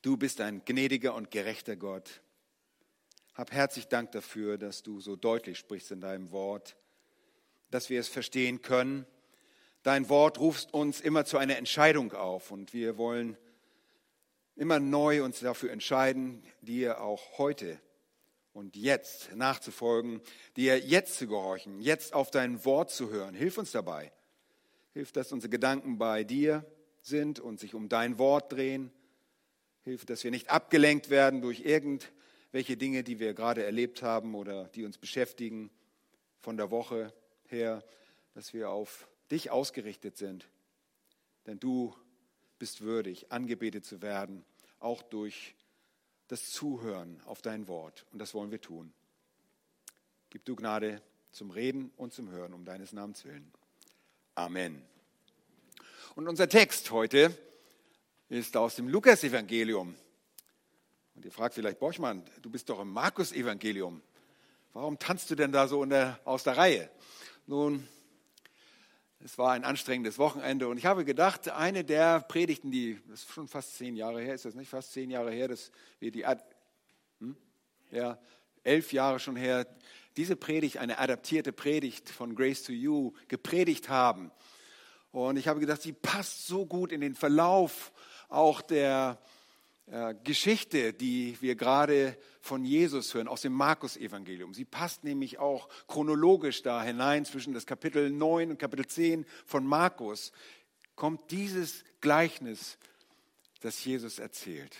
Du bist ein gnädiger und gerechter Gott. Hab herzlich Dank dafür, dass du so deutlich sprichst in deinem Wort, dass wir es verstehen können. Dein Wort ruft uns immer zu einer Entscheidung auf und wir wollen immer neu uns dafür entscheiden, dir auch heute und jetzt nachzufolgen, dir jetzt zu gehorchen, jetzt auf dein Wort zu hören. Hilf uns dabei. Hilf, dass unsere Gedanken bei dir sind und sich um dein Wort drehen. Hilf, dass wir nicht abgelenkt werden durch irgendwelche Dinge, die wir gerade erlebt haben oder die uns beschäftigen von der Woche her, dass wir auf dich ausgerichtet sind. Denn du bist würdig, angebetet zu werden, auch durch das Zuhören auf dein Wort. Und das wollen wir tun. Gib du Gnade zum Reden und zum Hören um deines Namens willen. Amen. Und unser Text heute ist aus dem Lukas-Evangelium. Und ihr fragt vielleicht, Borchmann, du bist doch im Markus-Evangelium. Warum tanzt du denn da so der, aus der Reihe? Nun, es war ein anstrengendes Wochenende und ich habe gedacht, eine der Predigten, die, das ist schon fast zehn Jahre her, ist das nicht fast zehn Jahre her, dass wir die, hm? ja, elf Jahre schon her, diese Predigt, eine adaptierte Predigt von Grace to You, gepredigt haben. Und ich habe gedacht, sie passt so gut in den Verlauf auch der äh, Geschichte, die wir gerade von Jesus hören, aus dem Markus-Evangelium. Sie passt nämlich auch chronologisch da hinein zwischen das Kapitel 9 und Kapitel 10 von Markus, kommt dieses Gleichnis, das Jesus erzählt.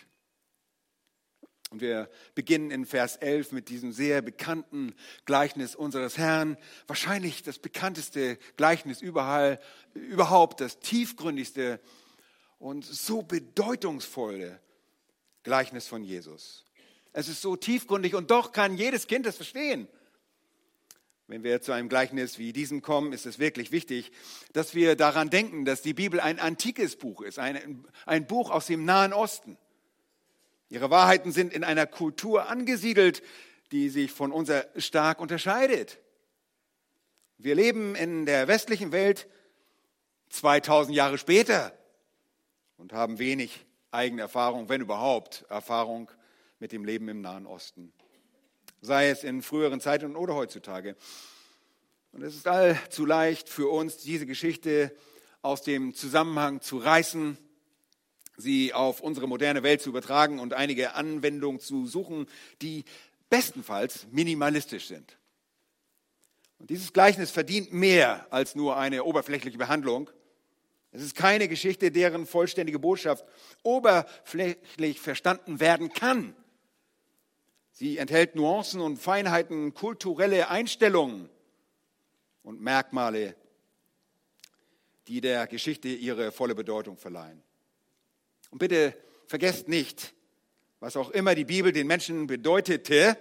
Und wir beginnen in Vers 11 mit diesem sehr bekannten Gleichnis unseres Herrn. Wahrscheinlich das bekannteste Gleichnis überall, überhaupt, das tiefgründigste und so bedeutungsvolle Gleichnis von Jesus. Es ist so tiefgründig und doch kann jedes Kind es verstehen. Wenn wir zu einem Gleichnis wie diesem kommen, ist es wirklich wichtig, dass wir daran denken, dass die Bibel ein antikes Buch ist, ein, ein Buch aus dem Nahen Osten. Ihre Wahrheiten sind in einer Kultur angesiedelt, die sich von unserer stark unterscheidet. Wir leben in der westlichen Welt 2000 Jahre später und haben wenig eigene Erfahrung, wenn überhaupt Erfahrung mit dem Leben im Nahen Osten. Sei es in früheren Zeiten oder heutzutage. Und es ist allzu leicht für uns, diese Geschichte aus dem Zusammenhang zu reißen sie auf unsere moderne Welt zu übertragen und einige Anwendungen zu suchen, die bestenfalls minimalistisch sind. Und dieses Gleichnis verdient mehr als nur eine oberflächliche Behandlung. Es ist keine Geschichte, deren vollständige Botschaft oberflächlich verstanden werden kann. Sie enthält Nuancen und Feinheiten, kulturelle Einstellungen und Merkmale, die der Geschichte ihre volle Bedeutung verleihen. Und bitte vergesst nicht, was auch immer die Bibel den Menschen bedeutete,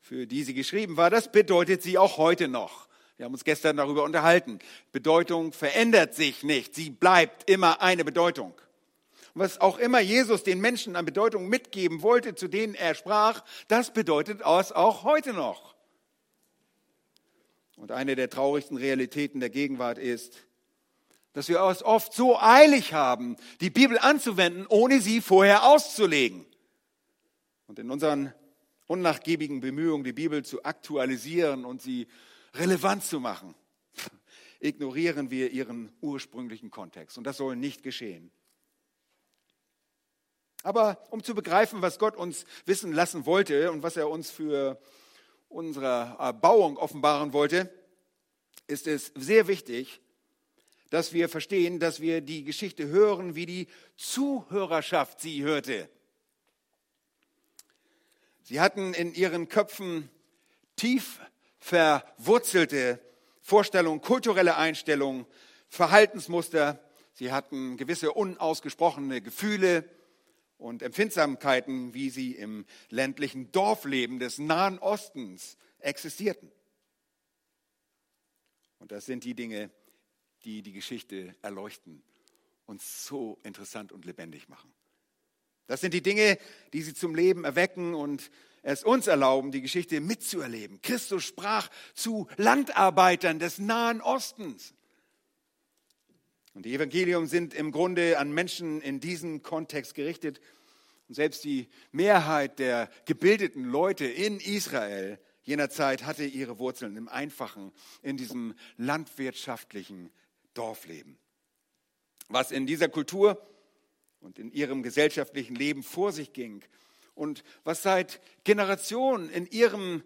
für die sie geschrieben war, das bedeutet sie auch heute noch. Wir haben uns gestern darüber unterhalten. Bedeutung verändert sich nicht. Sie bleibt immer eine Bedeutung. Und was auch immer Jesus den Menschen an Bedeutung mitgeben wollte, zu denen er sprach, das bedeutet es auch heute noch. Und eine der traurigsten Realitäten der Gegenwart ist, dass wir es oft so eilig haben, die Bibel anzuwenden, ohne sie vorher auszulegen. Und in unseren unnachgiebigen Bemühungen, die Bibel zu aktualisieren und sie relevant zu machen, ignorieren wir ihren ursprünglichen Kontext. Und das soll nicht geschehen. Aber um zu begreifen, was Gott uns wissen lassen wollte und was er uns für unsere Erbauung offenbaren wollte, ist es sehr wichtig, dass wir verstehen, dass wir die Geschichte hören, wie die Zuhörerschaft sie hörte. Sie hatten in ihren Köpfen tief verwurzelte Vorstellungen, kulturelle Einstellungen, Verhaltensmuster. Sie hatten gewisse unausgesprochene Gefühle und Empfindsamkeiten, wie sie im ländlichen Dorfleben des Nahen Ostens existierten. Und das sind die Dinge, die die Geschichte erleuchten und so interessant und lebendig machen. Das sind die Dinge, die sie zum Leben erwecken und es uns erlauben, die Geschichte mitzuerleben. Christus sprach zu Landarbeitern des Nahen Ostens. Und die Evangelium sind im Grunde an Menschen in diesem Kontext gerichtet. Und selbst die Mehrheit der gebildeten Leute in Israel jener Zeit hatte ihre Wurzeln im einfachen, in diesem landwirtschaftlichen Dorfleben. Was in dieser Kultur und in ihrem gesellschaftlichen Leben vor sich ging und was seit Generationen in ihren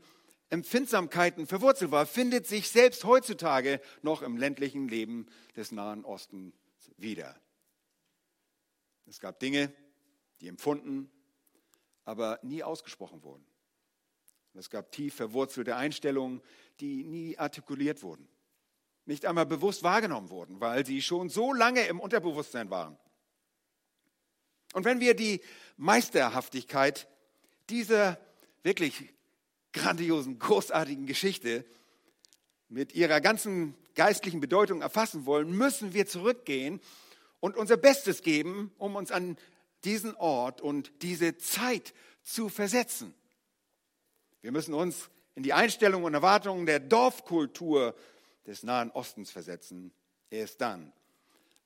Empfindsamkeiten verwurzelt war, findet sich selbst heutzutage noch im ländlichen Leben des Nahen Ostens wieder. Es gab Dinge, die empfunden, aber nie ausgesprochen wurden. Es gab tief verwurzelte Einstellungen, die nie artikuliert wurden, nicht einmal bewusst wahrgenommen wurden, weil sie schon so lange im Unterbewusstsein waren. Und wenn wir die Meisterhaftigkeit dieser wirklich grandiosen, großartigen Geschichte mit ihrer ganzen geistlichen Bedeutung erfassen wollen, müssen wir zurückgehen und unser Bestes geben, um uns an diesen Ort und diese Zeit zu versetzen. Wir müssen uns in die Einstellungen und Erwartungen der Dorfkultur des Nahen Ostens versetzen. Erst dann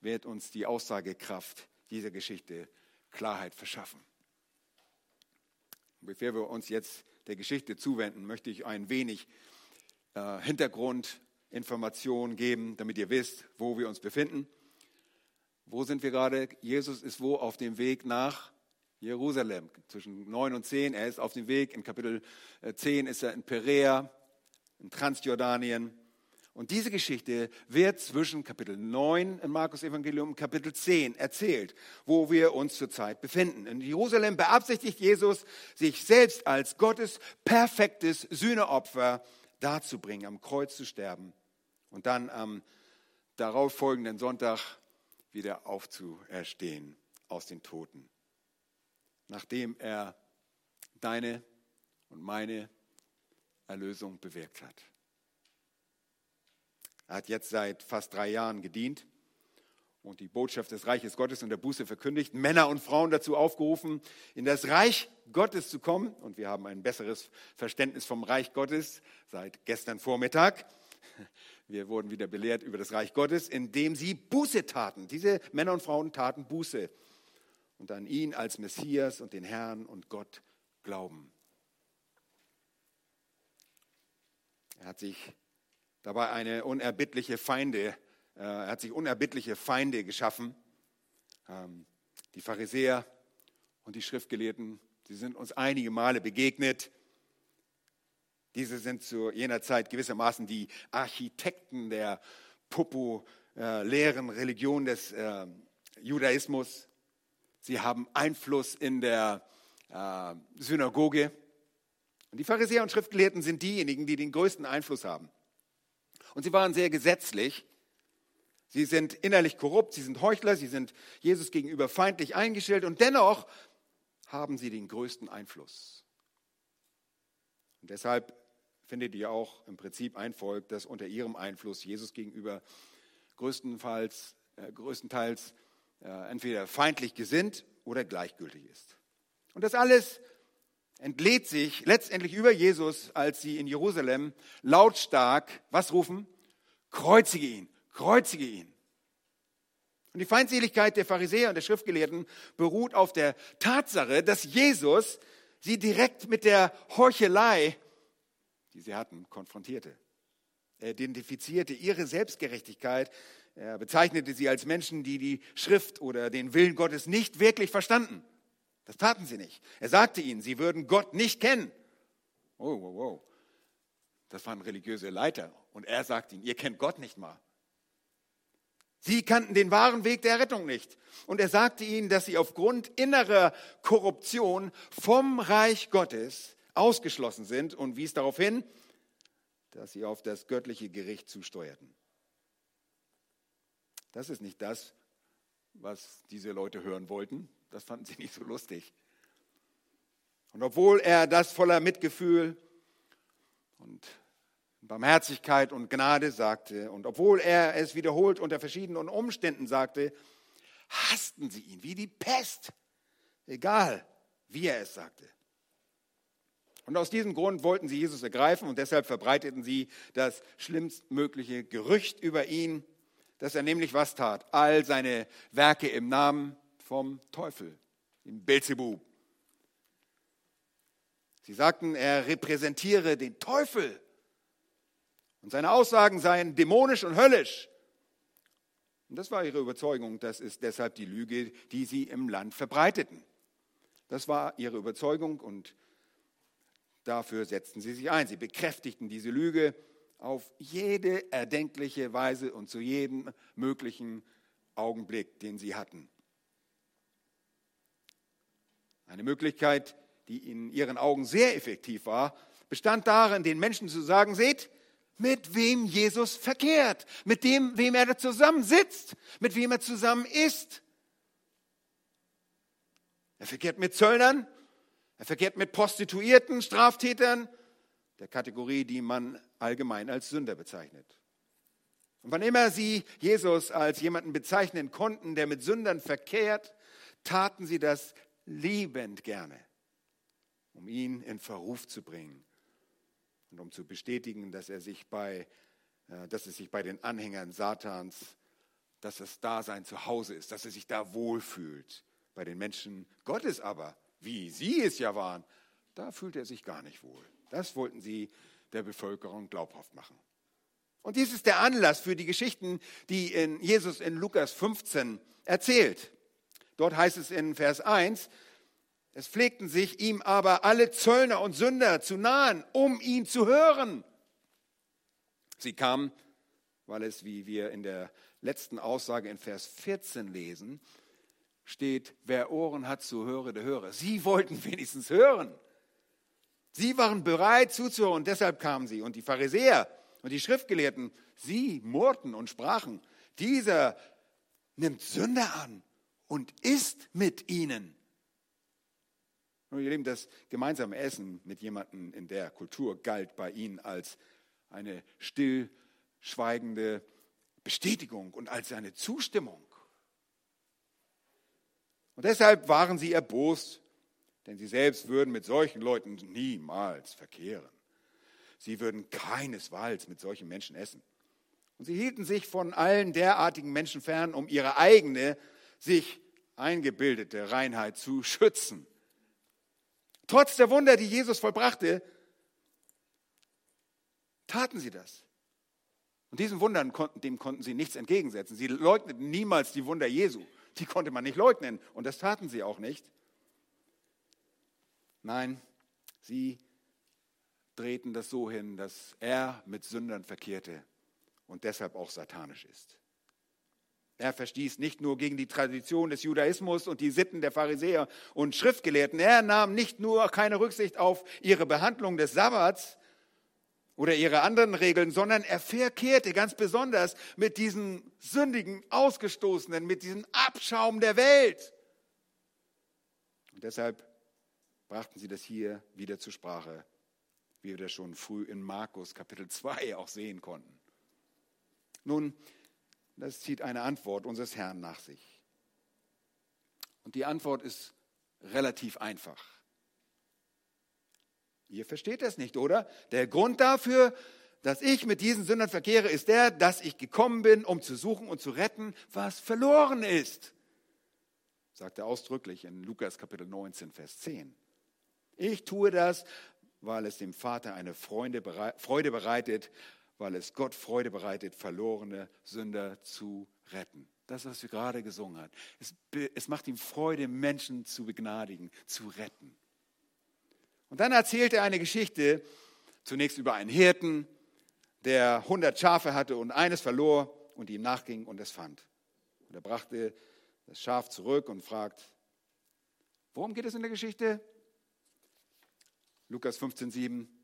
wird uns die Aussagekraft dieser Geschichte Klarheit verschaffen. Bevor wir uns jetzt der Geschichte zuwenden, möchte ich ein wenig äh, Hintergrundinformationen geben, damit ihr wisst, wo wir uns befinden. Wo sind wir gerade? Jesus ist wo auf dem Weg nach Jerusalem, zwischen 9 und 10. Er ist auf dem Weg. In Kapitel 10 äh, ist er in Perea, in Transjordanien. Und diese Geschichte wird zwischen Kapitel 9 im Markus Evangelium und Kapitel 10 erzählt, wo wir uns zurzeit befinden. In Jerusalem beabsichtigt Jesus, sich selbst als Gottes perfektes Sühneopfer darzubringen, am Kreuz zu sterben und dann am darauffolgenden Sonntag wieder aufzuerstehen aus den Toten nachdem er deine und meine Erlösung bewirkt hat. Er hat jetzt seit fast drei Jahren gedient und die Botschaft des Reiches Gottes und der Buße verkündigt, Männer und Frauen dazu aufgerufen, in das Reich Gottes zu kommen. Und wir haben ein besseres Verständnis vom Reich Gottes seit gestern Vormittag. Wir wurden wieder belehrt über das Reich Gottes, indem sie Buße taten. Diese Männer und Frauen taten Buße und an ihn als Messias und den Herrn und Gott glauben. Er hat sich dabei eine unerbittliche Feinde, äh, er hat sich unerbittliche Feinde geschaffen. Ähm, die Pharisäer und die Schriftgelehrten, sie sind uns einige Male begegnet. Diese sind zu jener Zeit gewissermaßen die Architekten der populären Religion des äh, Judaismus. Sie haben Einfluss in der äh, Synagoge. Und die Pharisäer und Schriftgelehrten sind diejenigen, die den größten Einfluss haben. Und sie waren sehr gesetzlich. Sie sind innerlich korrupt, sie sind Heuchler, sie sind Jesus gegenüber feindlich eingestellt und dennoch haben sie den größten Einfluss. Und deshalb findet ihr auch im Prinzip ein Volk, das unter ihrem Einfluss Jesus gegenüber größtenteils, äh, größtenteils äh, entweder feindlich gesinnt oder gleichgültig ist. Und das alles entlädt sich letztendlich über Jesus, als sie in Jerusalem lautstark, was rufen? Kreuzige ihn, kreuzige ihn. Und die Feindseligkeit der Pharisäer und der Schriftgelehrten beruht auf der Tatsache, dass Jesus sie direkt mit der Heuchelei, die sie hatten, konfrontierte. Er identifizierte ihre Selbstgerechtigkeit er bezeichnete sie als Menschen, die die Schrift oder den Willen Gottes nicht wirklich verstanden. Das taten sie nicht. Er sagte ihnen, sie würden Gott nicht kennen. Oh, wow, wow. Das waren religiöse Leiter. Und er sagte ihnen, ihr kennt Gott nicht mal. Sie kannten den wahren Weg der Rettung nicht. Und er sagte ihnen, dass sie aufgrund innerer Korruption vom Reich Gottes ausgeschlossen sind und wies darauf hin, dass sie auf das göttliche Gericht zusteuerten. Das ist nicht das, was diese Leute hören wollten. Das fanden sie nicht so lustig. Und obwohl er das voller Mitgefühl und Barmherzigkeit und Gnade sagte, und obwohl er es wiederholt unter verschiedenen Umständen sagte, hassten sie ihn wie die Pest, egal wie er es sagte. Und aus diesem Grund wollten sie Jesus ergreifen und deshalb verbreiteten sie das schlimmstmögliche Gerücht über ihn, dass er nämlich was tat? All seine Werke im Namen vom Teufel, im Beelzebub, Sie sagten, er repräsentiere den Teufel und seine Aussagen seien dämonisch und höllisch. Und das war ihre Überzeugung. Das ist deshalb die Lüge, die sie im Land verbreiteten. Das war ihre Überzeugung und dafür setzten sie sich ein. Sie bekräftigten diese Lüge auf jede erdenkliche Weise und zu jedem möglichen Augenblick, den sie hatten. Eine Möglichkeit, die in ihren Augen sehr effektiv war, bestand darin, den Menschen zu sagen, seht, mit wem Jesus verkehrt, mit dem, wem er da zusammen sitzt, mit wem er zusammen ist. Er verkehrt mit Zöllnern, er verkehrt mit Prostituierten, Straftätern, der Kategorie, die man allgemein als Sünder bezeichnet. Und wann immer sie Jesus als jemanden bezeichnen konnten, der mit Sündern verkehrt, taten sie das liebend gerne, um ihn in Verruf zu bringen und um zu bestätigen, dass er sich bei, äh, dass es sich bei den Anhängern Satans, dass das Dasein zu Hause ist, dass er sich da wohlfühlt. Bei den Menschen Gottes aber, wie sie es ja waren, da fühlt er sich gar nicht wohl. Das wollten sie der Bevölkerung glaubhaft machen. Und dies ist der Anlass für die Geschichten, die in Jesus in Lukas 15 erzählt. Dort heißt es in Vers 1, es pflegten sich ihm aber alle Zöllner und Sünder zu nahen, um ihn zu hören. Sie kamen, weil es, wie wir in der letzten Aussage in Vers 14 lesen, steht, wer Ohren hat zu höre, der höre. Sie wollten wenigstens hören. Sie waren bereit zuzuhören und deshalb kamen sie. Und die Pharisäer und die Schriftgelehrten, sie murrten und sprachen, dieser nimmt Sünder an und isst mit ihnen. Und ihr Lieben, das gemeinsame Essen mit jemandem in der Kultur galt bei ihnen als eine stillschweigende Bestätigung und als eine Zustimmung. Und deshalb waren sie erbost denn sie selbst würden mit solchen Leuten niemals verkehren. Sie würden keinesfalls mit solchen Menschen essen. Und sie hielten sich von allen derartigen Menschen fern, um ihre eigene, sich eingebildete Reinheit zu schützen. Trotz der Wunder, die Jesus vollbrachte, taten sie das. Und diesen Wundern konnten, dem konnten sie nichts entgegensetzen. Sie leugneten niemals die Wunder Jesu. Die konnte man nicht leugnen. Und das taten sie auch nicht. Nein, sie drehten das so hin, dass er mit Sündern verkehrte und deshalb auch satanisch ist. Er verstieß nicht nur gegen die Tradition des Judaismus und die Sitten der Pharisäer und Schriftgelehrten. Er nahm nicht nur keine Rücksicht auf ihre Behandlung des Sabbats oder ihre anderen Regeln, sondern er verkehrte ganz besonders mit diesen sündigen Ausgestoßenen, mit diesem Abschaum der Welt. Und deshalb brachten sie das hier wieder zur Sprache, wie wir das schon früh in Markus Kapitel 2 auch sehen konnten. Nun, das zieht eine Antwort unseres Herrn nach sich. Und die Antwort ist relativ einfach. Ihr versteht das nicht, oder? Der Grund dafür, dass ich mit diesen Sündern verkehre, ist der, dass ich gekommen bin, um zu suchen und zu retten, was verloren ist. Sagt er ausdrücklich in Lukas Kapitel 19, Vers 10. Ich tue das, weil es dem Vater eine Freude bereitet, weil es Gott Freude bereitet, verlorene Sünder zu retten. Das, was wir gerade gesungen haben. Es, es macht ihm Freude, Menschen zu begnadigen, zu retten. Und dann erzählt er eine Geschichte, zunächst über einen Hirten, der 100 Schafe hatte und eines verlor und ihm nachging und es fand. Und er brachte das Schaf zurück und fragt, worum geht es in der Geschichte? Lukas 15, 7.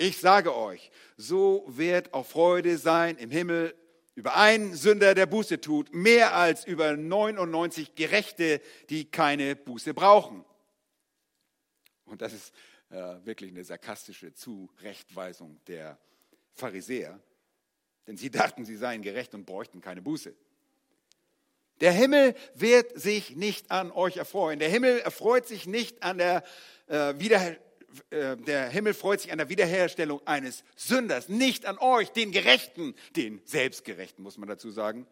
Ich sage euch, so wird auch Freude sein im Himmel über einen Sünder, der Buße tut, mehr als über 99 Gerechte, die keine Buße brauchen. Und das ist äh, wirklich eine sarkastische Zurechtweisung der Pharisäer, denn sie dachten, sie seien gerecht und bräuchten keine Buße. Der Himmel wird sich nicht an euch erfreuen. Der Himmel erfreut sich nicht an der äh, Wiederherstellung äh, der Himmel freut sich an der Wiederherstellung eines Sünders, nicht an euch, den Gerechten, den Selbstgerechten, muss man dazu sagen.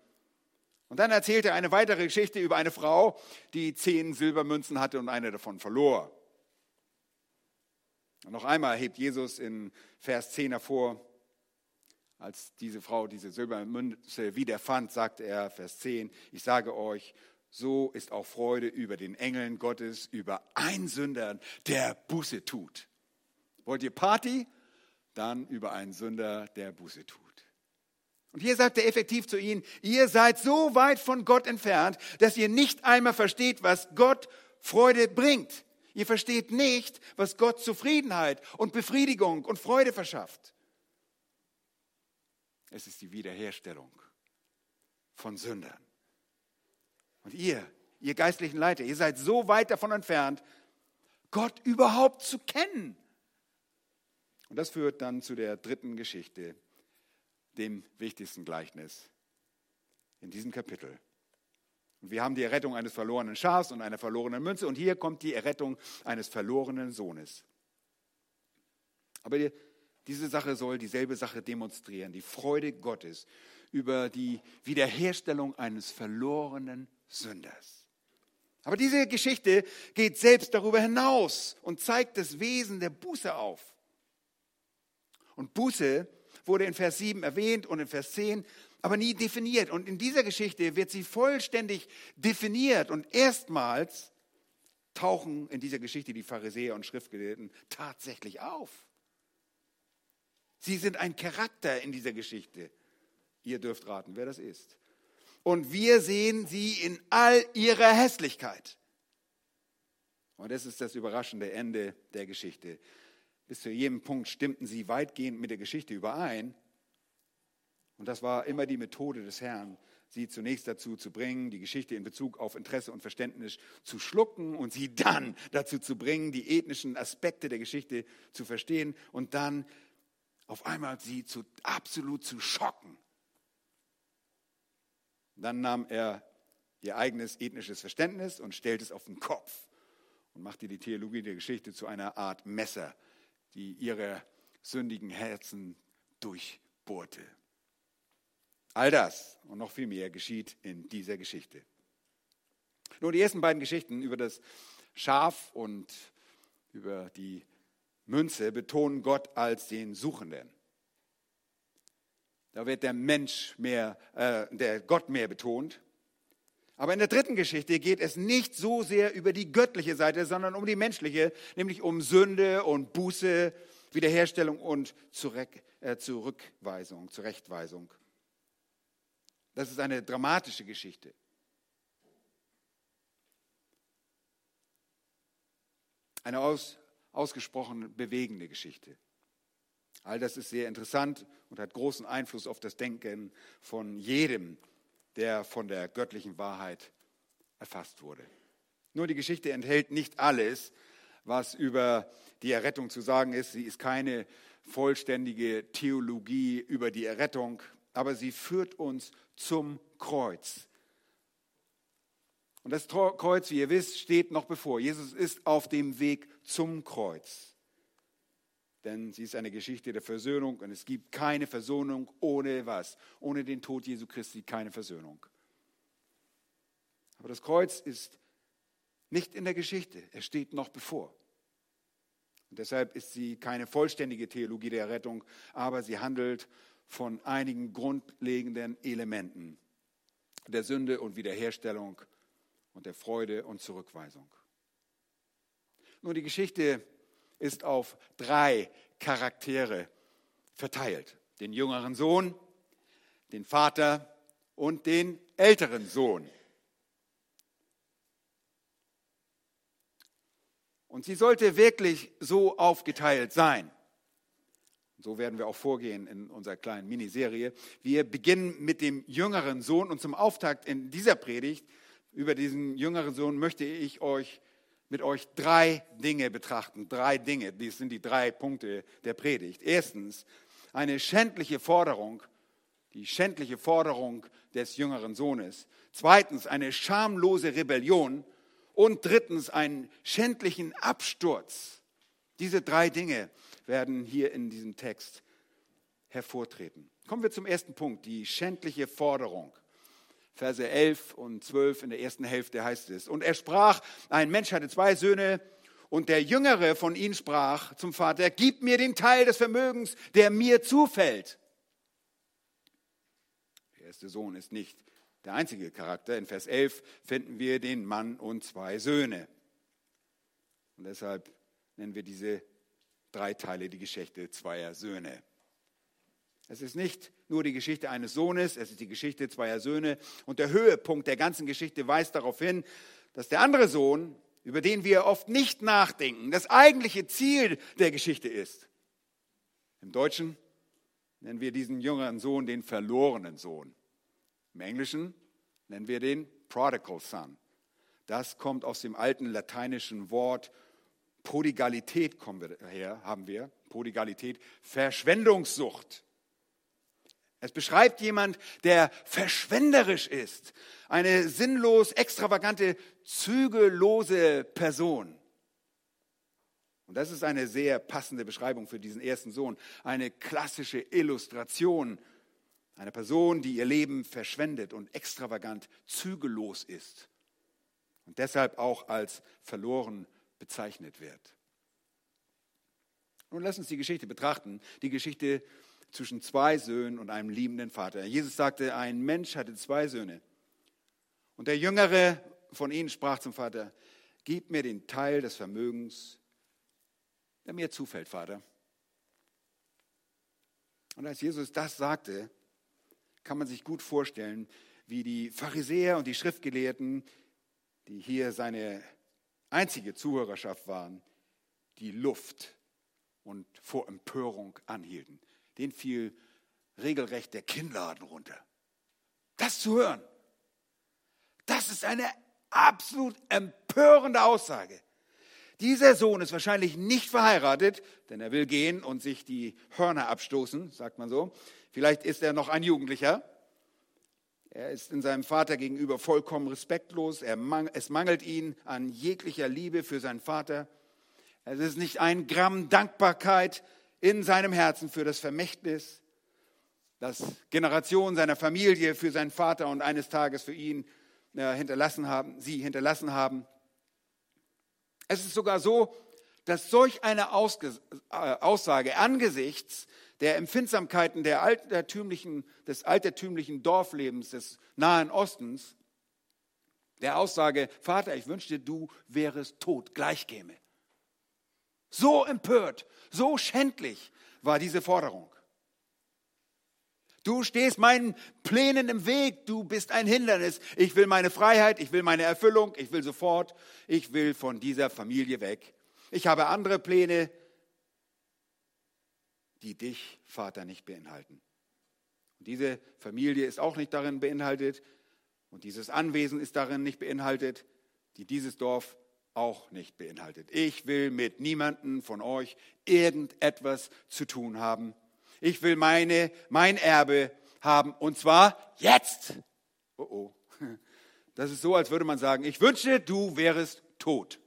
Und dann erzählt er eine weitere Geschichte über eine Frau, die zehn Silbermünzen hatte und eine davon verlor. noch einmal hebt Jesus in Vers 10 hervor, als diese Frau diese silberne Münze wiederfand, sagte er, Vers 10, ich sage euch, so ist auch Freude über den Engeln Gottes, über einen Sünder, der Buße tut. Wollt ihr Party? Dann über einen Sünder, der Buße tut. Und hier sagt er effektiv zu ihnen, ihr seid so weit von Gott entfernt, dass ihr nicht einmal versteht, was Gott Freude bringt. Ihr versteht nicht, was Gott Zufriedenheit und Befriedigung und Freude verschafft. Es ist die Wiederherstellung von Sündern. Und ihr, ihr geistlichen Leiter, ihr seid so weit davon entfernt, Gott überhaupt zu kennen. Und das führt dann zu der dritten Geschichte, dem wichtigsten Gleichnis in diesem Kapitel. Und wir haben die Errettung eines verlorenen Schafs und einer verlorenen Münze und hier kommt die Errettung eines verlorenen Sohnes. Aber die, diese Sache soll dieselbe Sache demonstrieren, die Freude Gottes über die Wiederherstellung eines verlorenen Sünders. Aber diese Geschichte geht selbst darüber hinaus und zeigt das Wesen der Buße auf. Und Buße wurde in Vers 7 erwähnt und in Vers 10, aber nie definiert. Und in dieser Geschichte wird sie vollständig definiert. Und erstmals tauchen in dieser Geschichte die Pharisäer und Schriftgelehrten tatsächlich auf. Sie sind ein Charakter in dieser Geschichte. Ihr dürft raten, wer das ist. Und wir sehen sie in all ihrer Hässlichkeit. Und das ist das überraschende Ende der Geschichte. Bis zu jedem Punkt stimmten sie weitgehend mit der Geschichte überein. Und das war immer die Methode des Herrn, sie zunächst dazu zu bringen, die Geschichte in Bezug auf Interesse und Verständnis zu schlucken und sie dann dazu zu bringen, die ethnischen Aspekte der Geschichte zu verstehen und dann auf einmal sie zu, absolut zu schocken. Dann nahm er ihr eigenes ethnisches Verständnis und stellte es auf den Kopf und machte die Theologie der Geschichte zu einer Art Messer, die ihre sündigen Herzen durchbohrte. All das und noch viel mehr geschieht in dieser Geschichte. Nun, die ersten beiden Geschichten über das Schaf und über die Münze betonen Gott als den Suchenden. Da wird der Mensch mehr, äh, der Gott mehr betont. Aber in der dritten Geschichte geht es nicht so sehr über die göttliche Seite, sondern um die menschliche, nämlich um Sünde und Buße, Wiederherstellung und äh, Zurückweisung, Zurechtweisung. Das ist eine dramatische Geschichte. Eine aus, ausgesprochen bewegende Geschichte. All das ist sehr interessant und hat großen Einfluss auf das Denken von jedem, der von der göttlichen Wahrheit erfasst wurde. Nur die Geschichte enthält nicht alles, was über die Errettung zu sagen ist. Sie ist keine vollständige Theologie über die Errettung, aber sie führt uns zum Kreuz. Und das Kreuz, wie ihr wisst, steht noch bevor. Jesus ist auf dem Weg zum Kreuz. Denn sie ist eine Geschichte der Versöhnung und es gibt keine Versöhnung ohne was? Ohne den Tod Jesu Christi keine Versöhnung. Aber das Kreuz ist nicht in der Geschichte, es steht noch bevor. Und deshalb ist sie keine vollständige Theologie der Rettung, aber sie handelt von einigen grundlegenden Elementen der Sünde und Wiederherstellung und der Freude und Zurückweisung. Nun, die Geschichte ist auf drei Charaktere verteilt. Den jüngeren Sohn, den Vater und den älteren Sohn. Und sie sollte wirklich so aufgeteilt sein. So werden wir auch vorgehen in unserer kleinen Miniserie. Wir beginnen mit dem jüngeren Sohn und zum Auftakt in dieser Predigt über diesen jüngeren Sohn möchte ich euch mit euch drei Dinge betrachten. Drei Dinge, dies sind die drei Punkte der Predigt. Erstens, eine schändliche Forderung, die schändliche Forderung des jüngeren Sohnes. Zweitens, eine schamlose Rebellion. Und drittens, einen schändlichen Absturz. Diese drei Dinge werden hier in diesem Text hervortreten. Kommen wir zum ersten Punkt, die schändliche Forderung. Verse 11 und 12 in der ersten Hälfte heißt es. Und er sprach, ein Mensch hatte zwei Söhne Und der Jüngere von ihnen sprach zum Vater, gib mir den Teil des Vermögens, der mir zufällt. Der erste Sohn ist nicht der einzige Charakter. In Vers 11 finden wir den Mann und zwei Söhne. Und deshalb nennen wir diese drei Teile die Geschichte zweier Söhne. Es ist nicht nur die Geschichte eines Sohnes, es ist die Geschichte zweier Söhne. Und der Höhepunkt der ganzen Geschichte weist darauf hin, dass der andere Sohn, über den wir oft nicht nachdenken, das eigentliche Ziel der Geschichte ist. Im Deutschen nennen wir diesen jüngeren Sohn den verlorenen Sohn. Im Englischen nennen wir den Prodigal Son. Das kommt aus dem alten lateinischen Wort Prodigalität kommen wir her, haben wir. Prodigalität, Verschwendungssucht. Es beschreibt jemand, der verschwenderisch ist, eine sinnlos, extravagante, zügellose Person. Und das ist eine sehr passende Beschreibung für diesen ersten Sohn, eine klassische Illustration. Einer Person, die ihr Leben verschwendet und extravagant zügellos ist. Und deshalb auch als verloren bezeichnet wird. Nun lass uns die Geschichte betrachten, die Geschichte zwischen zwei Söhnen und einem liebenden Vater. Jesus sagte, ein Mensch hatte zwei Söhne. Und der Jüngere von ihnen sprach zum Vater, gib mir den Teil des Vermögens, der mir zufällt, Vater. Und als Jesus das sagte, kann man sich gut vorstellen, wie die Pharisäer und die Schriftgelehrten, die hier seine einzige Zuhörerschaft waren, die Luft und vor Empörung anhielten. Den fiel regelrecht der Kinnladen runter. Das zu hören, das ist eine absolut empörende Aussage. Dieser Sohn ist wahrscheinlich nicht verheiratet, denn er will gehen und sich die Hörner abstoßen, sagt man so. Vielleicht ist er noch ein Jugendlicher. Er ist in seinem Vater gegenüber vollkommen respektlos. Mang es mangelt ihn an jeglicher Liebe für seinen Vater. Es ist nicht ein Gramm Dankbarkeit in seinem Herzen für das Vermächtnis, das Generationen seiner Familie für seinen Vater und eines Tages für ihn äh, hinterlassen haben, sie hinterlassen haben. Es ist sogar so, dass solch eine Ausge äh, Aussage angesichts der Empfindsamkeiten der altertümlichen, des altertümlichen Dorflebens des Nahen Ostens, der Aussage, Vater, ich wünschte, du wärest tot, gleich käme. So empört, so schändlich war diese Forderung. Du stehst meinen Plänen im Weg, du bist ein Hindernis. Ich will meine Freiheit, ich will meine Erfüllung, ich will sofort, ich will von dieser Familie weg. Ich habe andere Pläne, die dich, Vater, nicht beinhalten. Und diese Familie ist auch nicht darin beinhaltet und dieses Anwesen ist darin nicht beinhaltet, die dieses Dorf auch nicht beinhaltet. Ich will mit niemandem von euch irgendetwas zu tun haben. Ich will meine, mein Erbe haben und zwar jetzt. Oh oh. Das ist so, als würde man sagen, ich wünsche, du wärest tot.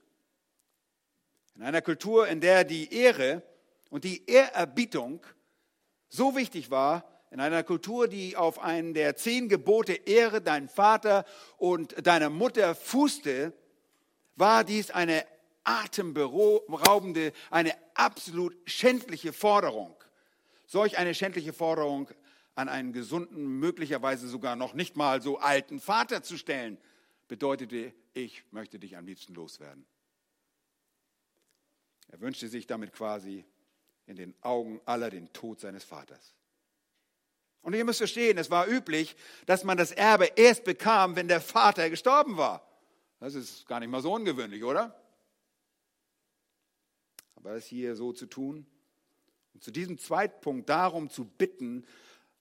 In einer Kultur, in der die Ehre und die Ehrerbietung so wichtig war, in einer Kultur, die auf einen der zehn Gebote Ehre deinen Vater und deine Mutter fußte, war dies eine atemberaubende, eine absolut schändliche Forderung. Solch eine schändliche Forderung an einen gesunden, möglicherweise sogar noch nicht mal so alten Vater zu stellen, bedeutete, ich möchte dich am liebsten loswerden. Er wünschte sich damit quasi in den Augen aller den Tod seines Vaters. Und ihr müsst verstehen, es war üblich, dass man das Erbe erst bekam, wenn der Vater gestorben war. Das ist gar nicht mal so ungewöhnlich, oder? Aber es hier so zu tun und zu diesem Zweitpunkt darum zu bitten,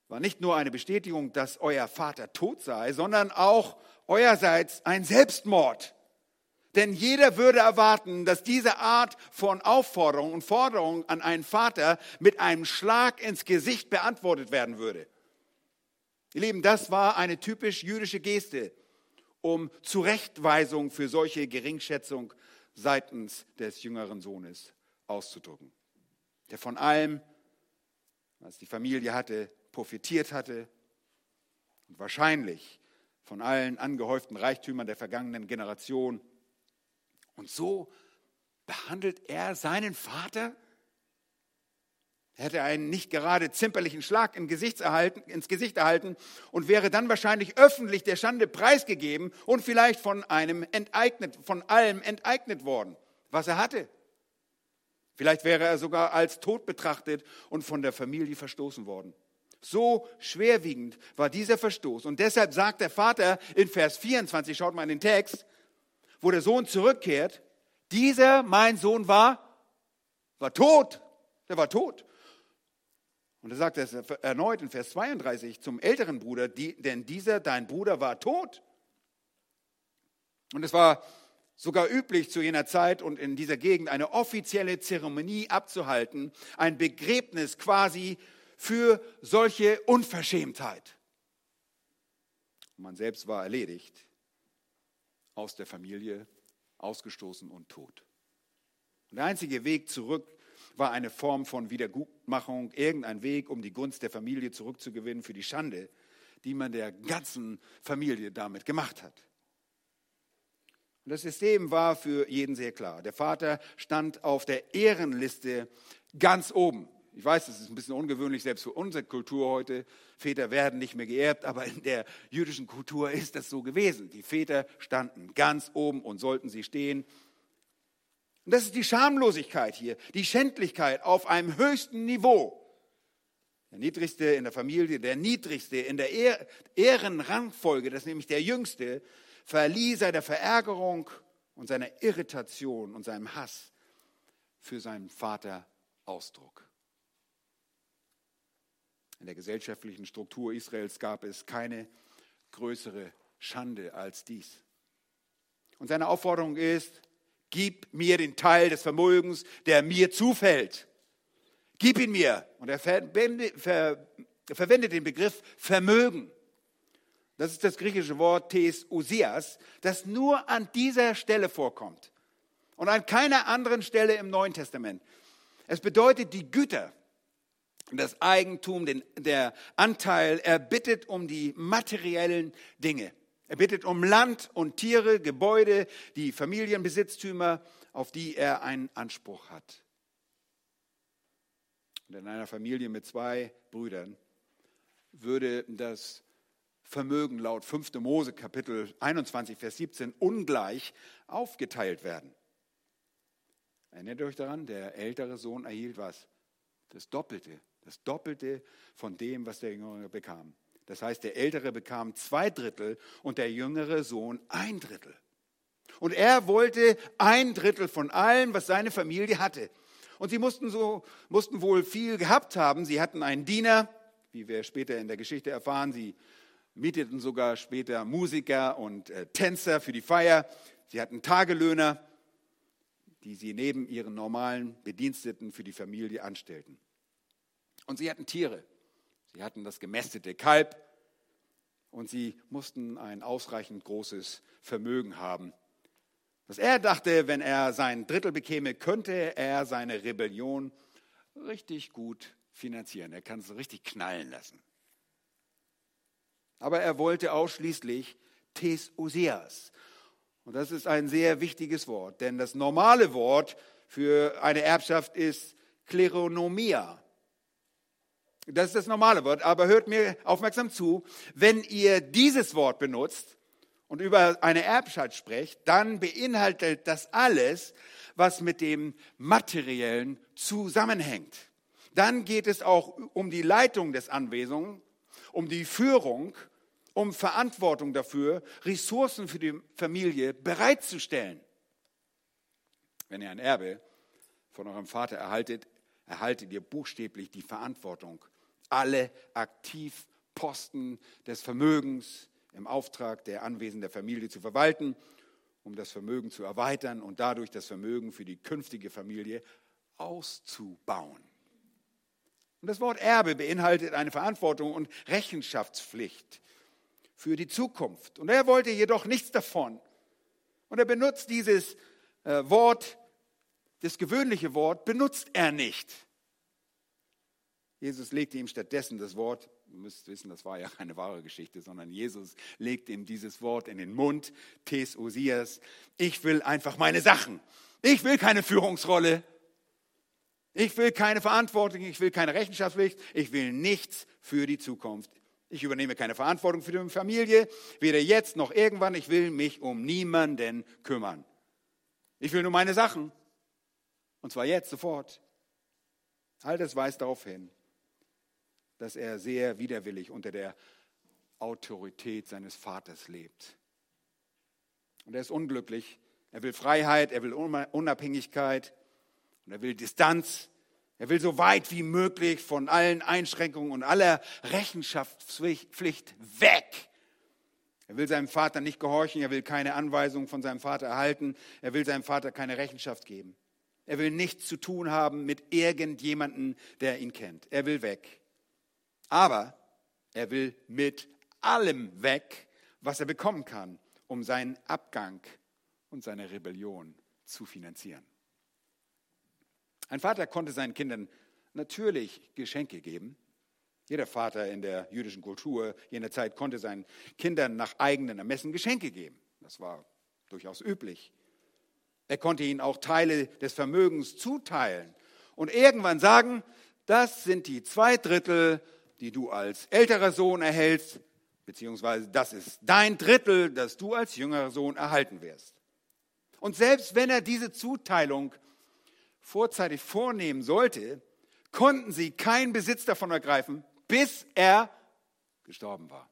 war nicht nur eine Bestätigung, dass euer Vater tot sei, sondern auch eurerseits ein Selbstmord. Denn jeder würde erwarten, dass diese Art von Aufforderung und Forderung an einen Vater mit einem Schlag ins Gesicht beantwortet werden würde. Ihr Lieben, das war eine typisch jüdische Geste um Zurechtweisung für solche Geringschätzung seitens des jüngeren Sohnes auszudrücken, der von allem, was die Familie hatte, profitiert hatte und wahrscheinlich von allen angehäuften Reichtümern der vergangenen Generation. Und so behandelt er seinen Vater? Er hätte einen nicht gerade zimperlichen Schlag ins Gesicht, erhalten, und wäre dann wahrscheinlich öffentlich der Schande preisgegeben und vielleicht von einem enteignet, von allem enteignet worden, was er hatte. Vielleicht wäre er sogar als tot betrachtet und von der Familie verstoßen worden. So schwerwiegend war dieser Verstoß. Und deshalb sagt der Vater in Vers 24, schaut mal in den Text, wo der Sohn zurückkehrt, dieser, mein Sohn, war, war tot. Der war tot. Und er sagt es erneut in Vers 32 zum älteren Bruder, die, denn dieser, dein Bruder, war tot. Und es war sogar üblich zu jener Zeit und in dieser Gegend eine offizielle Zeremonie abzuhalten, ein Begräbnis quasi für solche Unverschämtheit. Man selbst war erledigt, aus der Familie ausgestoßen und tot. Und der einzige Weg zurück war eine Form von Wiedergutmachung, irgendein Weg, um die Gunst der Familie zurückzugewinnen für die Schande, die man der ganzen Familie damit gemacht hat. Und das System war für jeden sehr klar. Der Vater stand auf der Ehrenliste ganz oben. Ich weiß, das ist ein bisschen ungewöhnlich, selbst für unsere Kultur heute. Väter werden nicht mehr geerbt, aber in der jüdischen Kultur ist das so gewesen. Die Väter standen ganz oben und sollten sie stehen. Und das ist die Schamlosigkeit hier, die Schändlichkeit auf einem höchsten Niveau. Der niedrigste in der Familie, der niedrigste in der Ehrenrangfolge, das ist nämlich der jüngste, verlieh seiner Verärgerung und seiner Irritation und seinem Hass für seinen Vater Ausdruck. In der gesellschaftlichen Struktur Israels gab es keine größere Schande als dies. Und seine Aufforderung ist, gib mir den Teil des Vermögens, der mir zufällt. Gib ihn mir. Und er verwendet den Begriff Vermögen. Das ist das griechische Wort tes usias, das nur an dieser Stelle vorkommt und an keiner anderen Stelle im Neuen Testament. Es bedeutet die Güter, das Eigentum, den, der Anteil. Er bittet um die materiellen Dinge. Er bittet um Land und Tiere, Gebäude, die Familienbesitztümer, auf die er einen Anspruch hat. Und in einer Familie mit zwei Brüdern würde das Vermögen laut 5. Mose Kapitel 21, Vers 17 ungleich aufgeteilt werden. Erinnert euch daran? Der ältere Sohn erhielt was? Das Doppelte das Doppelte von dem, was der Jüngere bekam. Das heißt, der Ältere bekam zwei Drittel und der jüngere Sohn ein Drittel. Und er wollte ein Drittel von allem, was seine Familie hatte. Und sie mussten, so, mussten wohl viel gehabt haben. Sie hatten einen Diener, wie wir später in der Geschichte erfahren. Sie mieteten sogar später Musiker und äh, Tänzer für die Feier. Sie hatten Tagelöhner, die sie neben ihren normalen Bediensteten für die Familie anstellten. Und sie hatten Tiere. Sie hatten das gemästete Kalb und sie mussten ein ausreichend großes Vermögen haben. Was er dachte, wenn er sein Drittel bekäme, könnte er seine Rebellion richtig gut finanzieren. Er kann es richtig knallen lassen. Aber er wollte ausschließlich Tes Oseas. Und das ist ein sehr wichtiges Wort, denn das normale Wort für eine Erbschaft ist Kleronomia. Das ist das normale Wort, aber hört mir aufmerksam zu. Wenn ihr dieses Wort benutzt und über eine Erbschaft sprecht, dann beinhaltet das alles, was mit dem Materiellen zusammenhängt. Dann geht es auch um die Leitung des Anwesens, um die Führung, um Verantwortung dafür, Ressourcen für die Familie bereitzustellen. Wenn ihr ein Erbe von eurem Vater erhaltet, erhaltet ihr buchstäblich die Verantwortung alle Aktivposten des Vermögens im Auftrag der anwesenden Familie zu verwalten, um das Vermögen zu erweitern und dadurch das Vermögen für die künftige Familie auszubauen. Und das Wort Erbe beinhaltet eine Verantwortung und Rechenschaftspflicht für die Zukunft. Und er wollte jedoch nichts davon. Und er benutzt dieses äh, Wort, das gewöhnliche Wort, benutzt er nicht. Jesus legte ihm stattdessen das Wort, ihr müsst wissen, das war ja keine wahre Geschichte, sondern Jesus legte ihm dieses Wort in den Mund, Tes Osias, ich will einfach meine Sachen. Ich will keine Führungsrolle. Ich will keine Verantwortung, ich will keine Rechenschaftspflicht, ich will nichts für die Zukunft. Ich übernehme keine Verantwortung für die Familie, weder jetzt noch irgendwann. Ich will mich um niemanden kümmern. Ich will nur meine Sachen. Und zwar jetzt, sofort. All das weist darauf hin, dass er sehr widerwillig unter der Autorität seines Vaters lebt. Und er ist unglücklich. Er will Freiheit, er will Unabhängigkeit und er will Distanz. Er will so weit wie möglich von allen Einschränkungen und aller Rechenschaftspflicht weg. Er will seinem Vater nicht gehorchen, er will keine Anweisungen von seinem Vater erhalten, er will seinem Vater keine Rechenschaft geben. Er will nichts zu tun haben mit irgendjemandem, der ihn kennt. Er will weg. Aber er will mit allem weg, was er bekommen kann, um seinen Abgang und seine Rebellion zu finanzieren. Ein Vater konnte seinen Kindern natürlich Geschenke geben. Jeder Vater in der jüdischen Kultur jener Zeit konnte seinen Kindern nach eigenen Ermessen Geschenke geben. Das war durchaus üblich. Er konnte ihnen auch Teile des Vermögens zuteilen und irgendwann sagen, das sind die zwei Drittel, die du als älterer Sohn erhältst, beziehungsweise das ist dein Drittel, das du als jüngerer Sohn erhalten wirst. Und selbst wenn er diese Zuteilung vorzeitig vornehmen sollte, konnten sie keinen Besitz davon ergreifen, bis er gestorben war.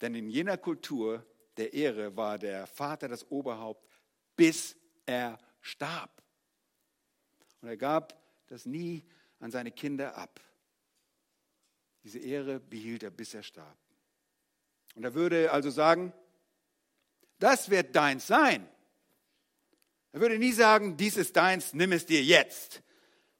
Denn in jener Kultur der Ehre war der Vater das Oberhaupt, bis er starb. Und er gab das nie an seine Kinder ab. Diese Ehre behielt er, bis er starb. Und er würde also sagen, das wird deins sein. Er würde nie sagen, dies ist deins, nimm es dir jetzt.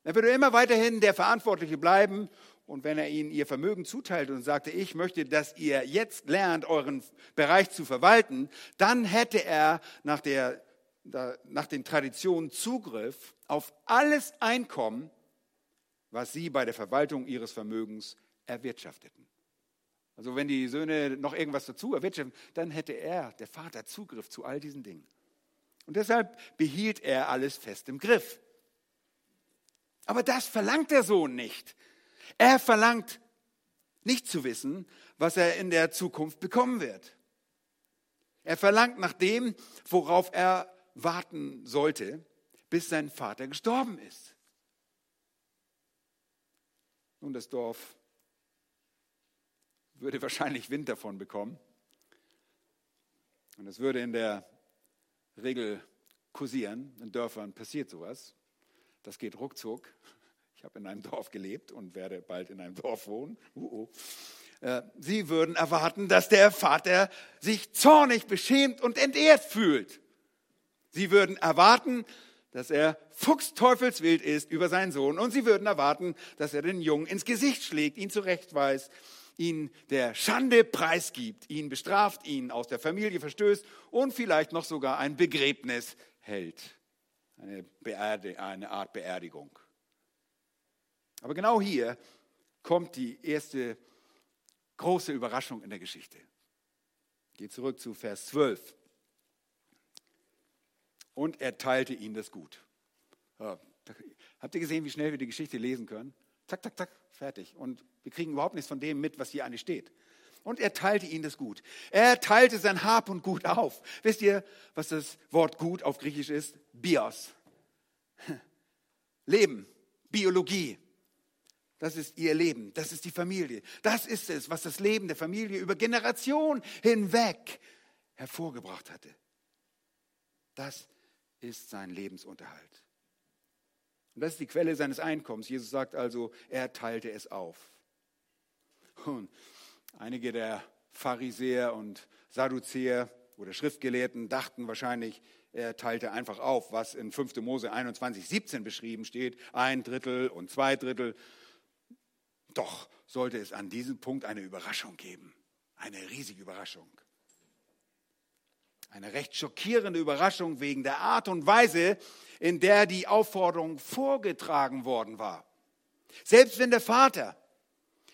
Er würde immer weiterhin der Verantwortliche bleiben. Und wenn er ihnen ihr Vermögen zuteilte und sagte, ich möchte, dass ihr jetzt lernt, euren Bereich zu verwalten, dann hätte er nach, der, nach den Traditionen Zugriff auf alles Einkommen, was sie bei der Verwaltung ihres Vermögens erwirtschafteten. Also wenn die Söhne noch irgendwas dazu erwirtschaften, dann hätte er, der Vater, Zugriff zu all diesen Dingen. Und deshalb behielt er alles fest im Griff. Aber das verlangt der Sohn nicht. Er verlangt nicht zu wissen, was er in der Zukunft bekommen wird. Er verlangt nach dem, worauf er warten sollte, bis sein Vater gestorben ist. Nun, das Dorf würde wahrscheinlich Wind davon bekommen. Und es würde in der Regel kursieren. In Dörfern passiert sowas. Das geht ruckzuck. Ich habe in einem Dorf gelebt und werde bald in einem Dorf wohnen. Uh -uh. Sie würden erwarten, dass der Vater sich zornig, beschämt und entehrt fühlt. Sie würden erwarten, dass er fuchsteufelswild ist über seinen Sohn und sie würden erwarten, dass er den Jungen ins Gesicht schlägt, ihn zurechtweist ihn der Schande preisgibt, ihn bestraft, ihn aus der Familie verstößt und vielleicht noch sogar ein Begräbnis hält. Eine, Beerde, eine Art Beerdigung. Aber genau hier kommt die erste große Überraschung in der Geschichte. Geht zurück zu Vers 12. Und er teilte ihnen das Gut. Habt ihr gesehen, wie schnell wir die Geschichte lesen können? Zack, zack, zack, fertig. Und wir kriegen überhaupt nichts von dem mit, was hier eigentlich steht. Und er teilte ihnen das Gut. Er teilte sein Hab und Gut auf. Wisst ihr, was das Wort Gut auf Griechisch ist? Bios. Leben, Biologie. Das ist ihr Leben, das ist die Familie. Das ist es, was das Leben der Familie über Generationen hinweg hervorgebracht hatte. Das ist sein Lebensunterhalt. Und das ist die Quelle seines Einkommens. Jesus sagt also, er teilte es auf. Und einige der Pharisäer und Sadduzäer oder Schriftgelehrten dachten wahrscheinlich, er teilte einfach auf, was in 5. Mose 21, 17 beschrieben steht, ein Drittel und zwei Drittel. Doch sollte es an diesem Punkt eine Überraschung geben, eine riesige Überraschung. Eine recht schockierende Überraschung wegen der Art und Weise, in der die Aufforderung vorgetragen worden war. Selbst wenn der Vater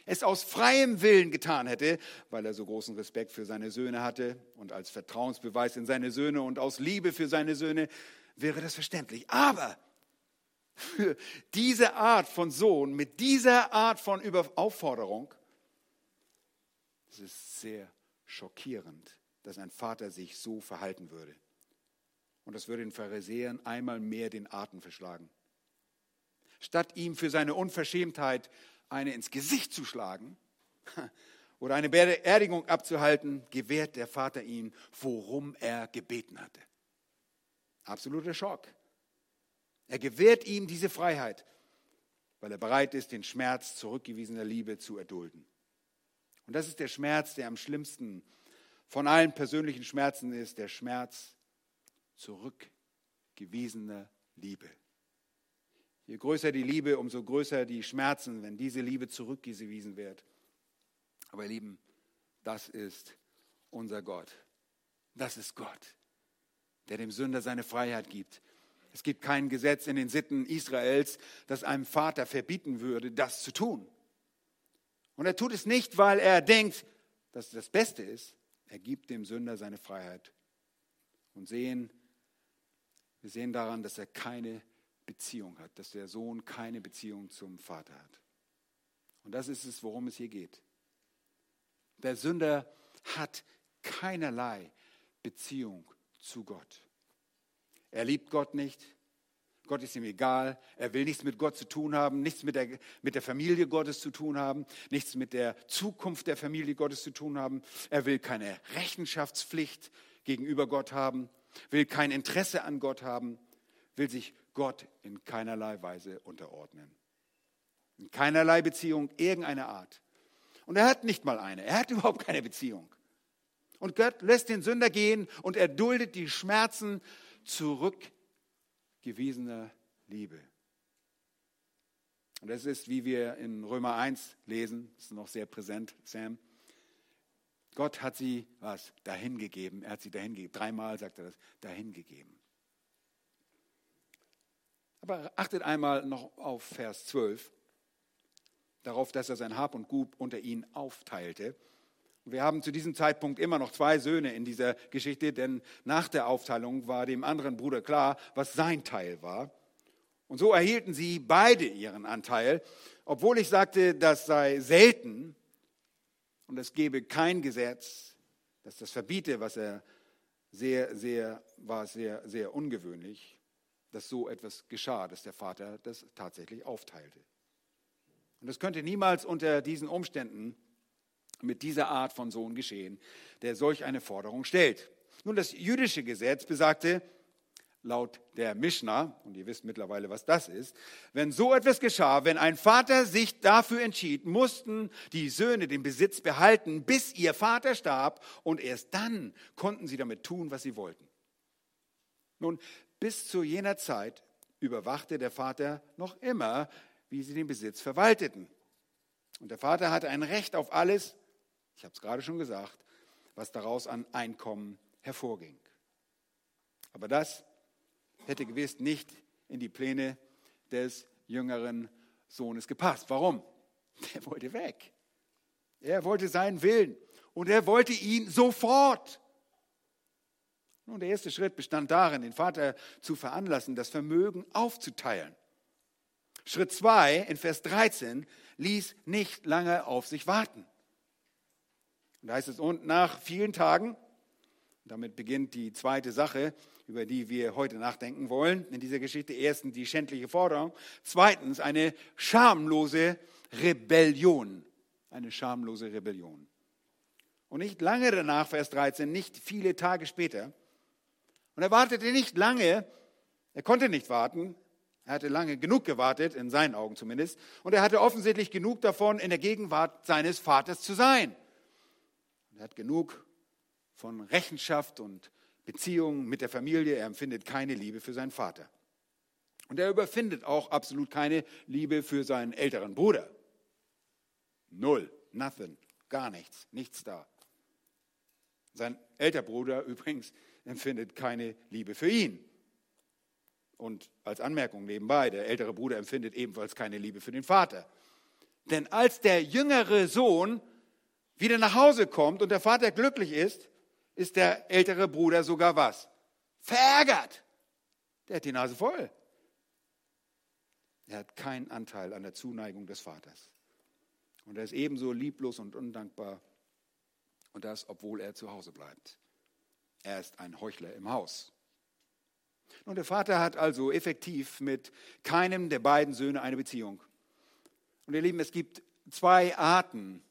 es aus freiem Willen getan hätte, weil er so großen Respekt für seine Söhne hatte und als Vertrauensbeweis in seine Söhne und aus Liebe für seine Söhne wäre das verständlich. Aber für diese Art von Sohn, mit dieser Art von Aufforderung, es ist sehr schockierend, dass ein Vater sich so verhalten würde. Und das würde den Pharisäern einmal mehr den Atem verschlagen. Statt ihm für seine Unverschämtheit eine ins Gesicht zu schlagen oder eine Beerdigung abzuhalten, gewährt der Vater ihm, worum er gebeten hatte. Absoluter Schock. Er gewährt ihm diese Freiheit, weil er bereit ist, den Schmerz zurückgewiesener Liebe zu erdulden. Und das ist der Schmerz, der am schlimmsten von allen persönlichen Schmerzen ist, der Schmerz zurückgewiesener Liebe. Je größer die Liebe, umso größer die Schmerzen, wenn diese Liebe zurückgewiesen wird. Aber ihr Lieben, das ist unser Gott. Das ist Gott, der dem Sünder seine Freiheit gibt. Es gibt kein Gesetz in den Sitten Israels, das einem Vater verbieten würde, das zu tun. Und er tut es nicht, weil er denkt, dass es das Beste ist. Er gibt dem Sünder seine Freiheit. Und sehen, wir sehen daran, dass er keine Beziehung hat, dass der Sohn keine Beziehung zum Vater hat. Und das ist es, worum es hier geht. Der Sünder hat keinerlei Beziehung zu Gott. Er liebt Gott nicht. Gott ist ihm egal. Er will nichts mit Gott zu tun haben, nichts mit der, mit der Familie Gottes zu tun haben, nichts mit der Zukunft der Familie Gottes zu tun haben. Er will keine Rechenschaftspflicht gegenüber Gott haben, will kein Interesse an Gott haben, will sich Gott in keinerlei Weise unterordnen. In keinerlei Beziehung irgendeiner Art. Und er hat nicht mal eine. Er hat überhaupt keine Beziehung. Und Gott lässt den Sünder gehen und er duldet die Schmerzen zurückgewiesener Liebe. Und das ist, wie wir in Römer 1 lesen, ist noch sehr präsent, Sam. Gott hat sie was dahingegeben. Er hat sie dahingegeben. Dreimal sagt er das, dahingegeben. Aber achtet einmal noch auf Vers 12, darauf, dass er sein Hab und Gut unter ihnen aufteilte. Wir haben zu diesem Zeitpunkt immer noch zwei Söhne in dieser Geschichte, denn nach der Aufteilung war dem anderen Bruder klar, was sein Teil war. Und so erhielten sie beide ihren Anteil, obwohl ich sagte, das sei selten und es gebe kein Gesetz, das das verbiete, was er sehr, sehr, war sehr, sehr ungewöhnlich dass so etwas geschah, dass der Vater das tatsächlich aufteilte. Und das könnte niemals unter diesen Umständen mit dieser Art von Sohn geschehen, der solch eine Forderung stellt. Nun, das jüdische Gesetz besagte, laut der Mishnah, und ihr wisst mittlerweile, was das ist, wenn so etwas geschah, wenn ein Vater sich dafür entschied, mussten die Söhne den Besitz behalten, bis ihr Vater starb, und erst dann konnten sie damit tun, was sie wollten. Nun, bis zu jener Zeit überwachte der Vater noch immer, wie sie den Besitz verwalteten. Und der Vater hatte ein Recht auf alles, ich habe es gerade schon gesagt, was daraus an Einkommen hervorging. Aber das hätte gewiss nicht in die Pläne des jüngeren Sohnes gepasst. Warum? Er wollte weg. Er wollte seinen Willen und er wollte ihn sofort. Nun, der erste Schritt bestand darin, den Vater zu veranlassen, das Vermögen aufzuteilen. Schritt zwei in Vers 13 ließ nicht lange auf sich warten. Und da heißt es, und nach vielen Tagen, damit beginnt die zweite Sache, über die wir heute nachdenken wollen in dieser Geschichte. Erstens die schändliche Forderung. Zweitens eine schamlose Rebellion. Eine schamlose Rebellion. Und nicht lange danach, Vers 13, nicht viele Tage später, und er wartete nicht lange, er konnte nicht warten, er hatte lange genug gewartet, in seinen Augen zumindest, und er hatte offensichtlich genug davon, in der Gegenwart seines Vaters zu sein. Er hat genug von Rechenschaft und Beziehungen mit der Familie, er empfindet keine Liebe für seinen Vater. Und er überfindet auch absolut keine Liebe für seinen älteren Bruder. Null, nothing, gar nichts, nichts da. Sein älterer Bruder übrigens empfindet keine Liebe für ihn. Und als Anmerkung nebenbei, der ältere Bruder empfindet ebenfalls keine Liebe für den Vater. Denn als der jüngere Sohn wieder nach Hause kommt und der Vater glücklich ist, ist der ältere Bruder sogar was? Verärgert. Der hat die Nase voll. Er hat keinen Anteil an der Zuneigung des Vaters. Und er ist ebenso lieblos und undankbar. Und das, obwohl er zu Hause bleibt. Er ist ein Heuchler im Haus. Und der Vater hat also effektiv mit keinem der beiden Söhne eine Beziehung. Und ihr Lieben, es gibt zwei Arten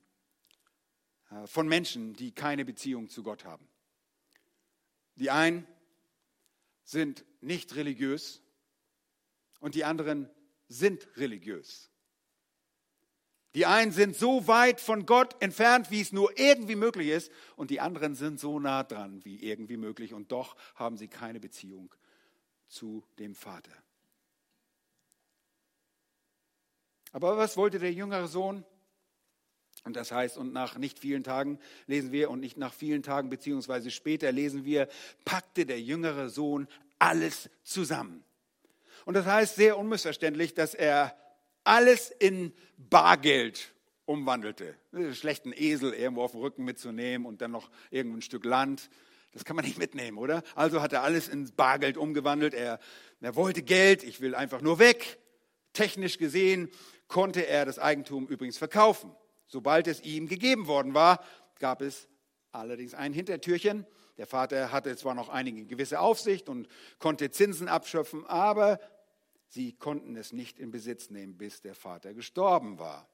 von Menschen, die keine Beziehung zu Gott haben. Die einen sind nicht religiös und die anderen sind religiös. Die einen sind so weit von Gott entfernt, wie es nur irgendwie möglich ist, und die anderen sind so nah dran, wie irgendwie möglich, und doch haben sie keine Beziehung zu dem Vater. Aber was wollte der jüngere Sohn? Und das heißt, und nach nicht vielen Tagen lesen wir, und nicht nach vielen Tagen, beziehungsweise später lesen wir, packte der jüngere Sohn alles zusammen. Und das heißt sehr unmissverständlich, dass er alles in Bargeld umwandelte. Schlechten Esel irgendwo auf dem Rücken mitzunehmen und dann noch irgendein Stück Land. Das kann man nicht mitnehmen, oder? Also hat er alles in Bargeld umgewandelt. Er, er wollte Geld, ich will einfach nur weg. Technisch gesehen konnte er das Eigentum übrigens verkaufen. Sobald es ihm gegeben worden war, gab es allerdings ein Hintertürchen. Der Vater hatte zwar noch einige gewisse Aufsicht und konnte Zinsen abschöpfen, aber sie konnten es nicht in Besitz nehmen, bis der Vater gestorben war.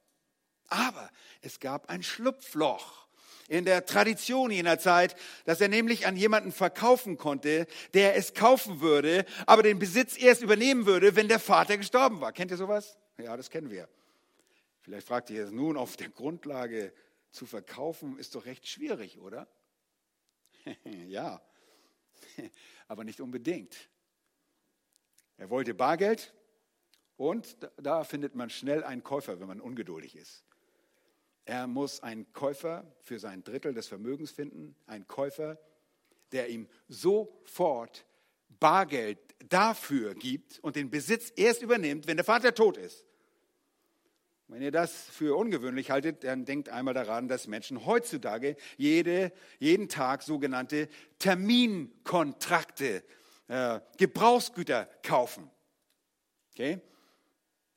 Aber es gab ein Schlupfloch in der Tradition jener Zeit, dass er nämlich an jemanden verkaufen konnte, der es kaufen würde, aber den Besitz erst übernehmen würde, wenn der Vater gestorben war. Kennt ihr sowas? Ja, das kennen wir. Vielleicht fragt ihr jetzt nun, auf der Grundlage zu verkaufen, ist doch recht schwierig, oder? ja, aber nicht unbedingt. Er wollte Bargeld und da findet man schnell einen Käufer, wenn man ungeduldig ist. Er muss einen Käufer für sein Drittel des Vermögens finden, einen Käufer, der ihm sofort Bargeld dafür gibt und den Besitz erst übernimmt, wenn der Vater tot ist. Wenn ihr das für ungewöhnlich haltet, dann denkt einmal daran, dass Menschen heutzutage jede, jeden Tag sogenannte Terminkontrakte, äh, Gebrauchsgüter kaufen. Okay?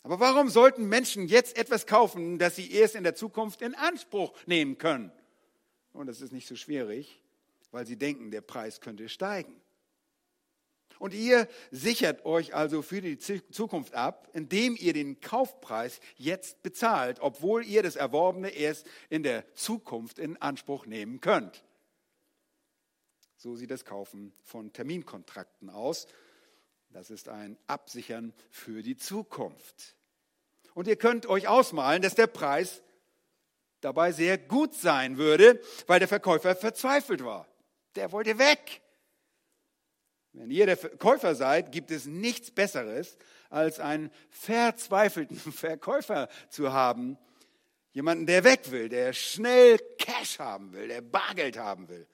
Aber warum sollten Menschen jetzt etwas kaufen, das sie erst in der Zukunft in Anspruch nehmen können? Und das ist nicht so schwierig, weil sie denken, der Preis könnte steigen. Und ihr sichert euch also für die Zukunft ab, indem ihr den Kaufpreis jetzt bezahlt, obwohl ihr das Erworbene erst in der Zukunft in Anspruch nehmen könnt. So sieht das Kaufen von Terminkontrakten aus. Das ist ein Absichern für die Zukunft. Und ihr könnt euch ausmalen, dass der Preis dabei sehr gut sein würde, weil der Verkäufer verzweifelt war. Der wollte weg. Wenn ihr der Käufer seid, gibt es nichts Besseres, als einen verzweifelten Verkäufer zu haben. Jemanden, der weg will, der schnell Cash haben will, der Bargeld haben will.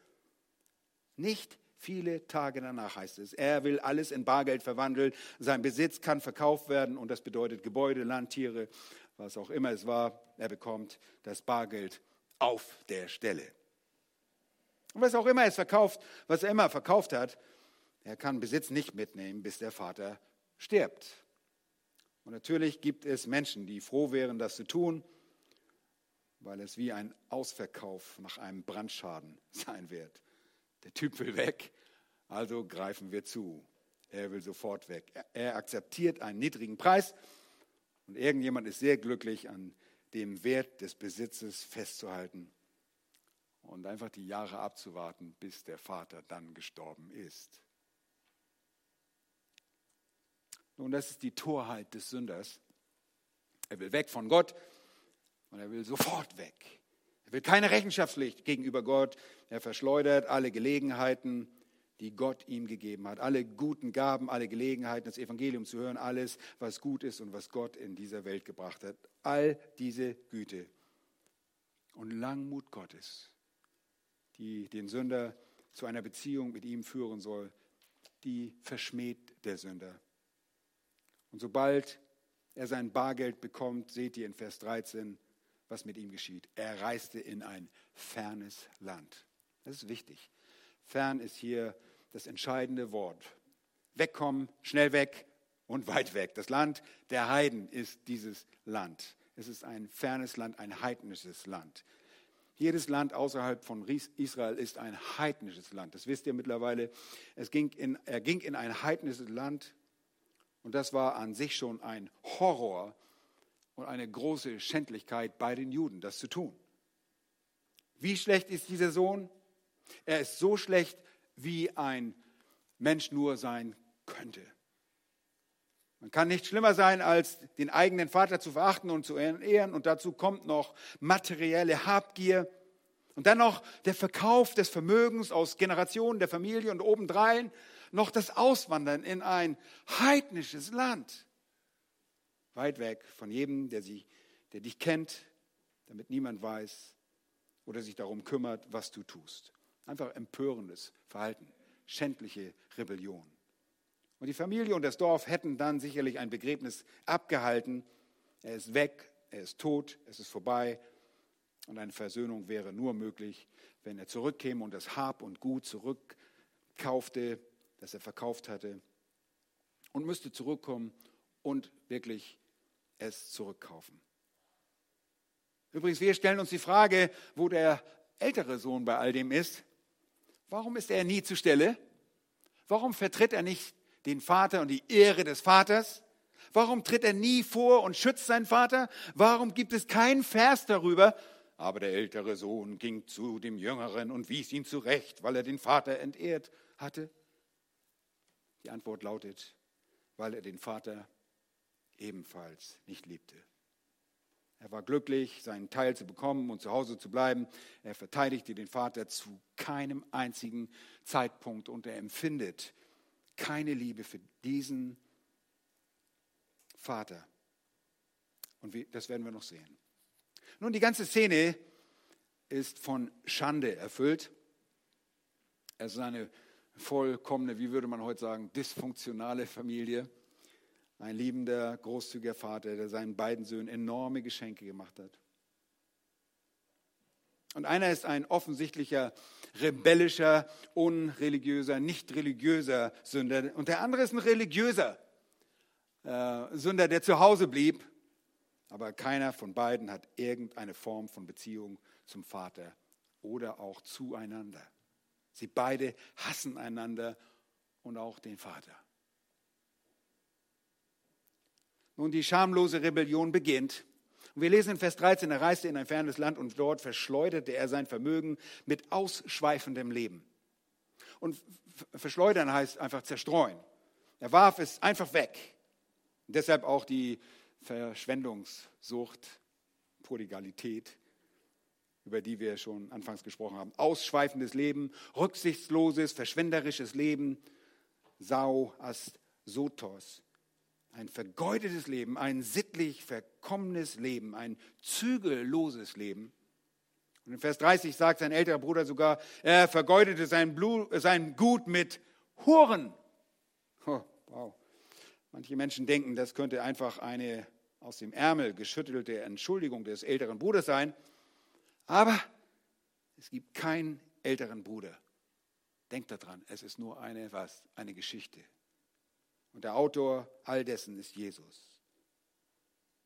Nicht viele Tage danach heißt es, er will alles in Bargeld verwandeln, sein Besitz kann verkauft werden und das bedeutet Gebäude, Landtiere, was auch immer es war, er bekommt das Bargeld auf der Stelle. Und was auch immer es verkauft, was er immer verkauft hat, er kann Besitz nicht mitnehmen, bis der Vater stirbt. Und natürlich gibt es Menschen, die froh wären, das zu tun, weil es wie ein Ausverkauf nach einem Brandschaden sein wird. Der Typ will weg, also greifen wir zu. Er will sofort weg. Er akzeptiert einen niedrigen Preis und irgendjemand ist sehr glücklich, an dem Wert des Besitzes festzuhalten und einfach die Jahre abzuwarten, bis der Vater dann gestorben ist. Nun, das ist die Torheit des Sünders. Er will weg von Gott und er will sofort weg. Er will keine Rechenschaftspflicht gegenüber Gott. Er verschleudert alle Gelegenheiten, die Gott ihm gegeben hat. Alle guten Gaben, alle Gelegenheiten, das Evangelium zu hören, alles, was gut ist und was Gott in dieser Welt gebracht hat. All diese Güte und Langmut Gottes, die den Sünder zu einer Beziehung mit ihm führen soll, die verschmäht der Sünder. Und sobald er sein Bargeld bekommt, seht ihr in Vers 13, was mit ihm geschieht. Er reiste in ein fernes Land. Das ist wichtig. Fern ist hier das entscheidende Wort. wegkommen, schnell weg und weit weg. Das Land der Heiden ist dieses Land. Es ist ein fernes Land, ein heidnisches Land. Jedes Land außerhalb von Israel ist ein heidnisches Land. Das wisst ihr mittlerweile. Es ging in, er ging in ein heidnisches Land und das war an sich schon ein Horror und eine große Schändlichkeit bei den Juden, das zu tun. Wie schlecht ist dieser Sohn? Er ist so schlecht, wie ein Mensch nur sein könnte. Man kann nicht schlimmer sein, als den eigenen Vater zu verachten und zu ehren. Und dazu kommt noch materielle Habgier. Und dann noch der Verkauf des Vermögens aus Generationen der Familie und obendrein noch das Auswandern in ein heidnisches Land. Weit weg von jedem, der, sie, der dich kennt, damit niemand weiß oder sich darum kümmert, was du tust. Einfach empörendes Verhalten, schändliche Rebellion. Und die Familie und das Dorf hätten dann sicherlich ein Begräbnis abgehalten. Er ist weg, er ist tot, es ist vorbei. Und eine Versöhnung wäre nur möglich, wenn er zurückkäme und das Hab und Gut zurückkaufte, das er verkauft hatte. Und müsste zurückkommen und wirklich es zurückkaufen. Übrigens, wir stellen uns die Frage, wo der ältere Sohn bei all dem ist. Warum ist er nie zur Stelle? Warum vertritt er nicht den Vater und die Ehre des Vaters? Warum tritt er nie vor und schützt seinen Vater? Warum gibt es keinen Vers darüber? Aber der ältere Sohn ging zu dem Jüngeren und wies ihn zurecht, weil er den Vater entehrt hatte. Die Antwort lautet, weil er den Vater ebenfalls nicht liebte. Er war glücklich, seinen Teil zu bekommen und zu Hause zu bleiben. Er verteidigte den Vater zu keinem einzigen Zeitpunkt und er empfindet keine Liebe für diesen Vater. Und das werden wir noch sehen. Nun, die ganze Szene ist von Schande erfüllt. Es ist eine vollkommene, wie würde man heute sagen, dysfunktionale Familie. Ein liebender, großzügiger Vater, der seinen beiden Söhnen enorme Geschenke gemacht hat. Und einer ist ein offensichtlicher rebellischer, unreligiöser, nicht religiöser Sünder. Und der andere ist ein religiöser äh, Sünder, der zu Hause blieb. Aber keiner von beiden hat irgendeine Form von Beziehung zum Vater oder auch zueinander. Sie beide hassen einander und auch den Vater. Nun, die schamlose Rebellion beginnt. Und wir lesen in Vers 13, er reiste in ein fernes Land und dort verschleuderte er sein Vermögen mit ausschweifendem Leben. Und verschleudern heißt einfach zerstreuen. Er warf es einfach weg. Deshalb auch die Verschwendungssucht, Prodigalität, über die wir schon anfangs gesprochen haben. Ausschweifendes Leben, rücksichtsloses, verschwenderisches Leben, Sau, Sotos. Ein vergeudetes Leben, ein sittlich verkommenes Leben, ein zügelloses Leben. Und in Vers 30 sagt sein älterer Bruder sogar, er vergeudete sein, Blut, sein Gut mit Huren. Oh, wow. Manche Menschen denken, das könnte einfach eine aus dem Ärmel geschüttelte Entschuldigung des älteren Bruders sein. Aber es gibt keinen älteren Bruder. Denkt daran, es ist nur eine was, eine Geschichte. Und der Autor all dessen ist Jesus.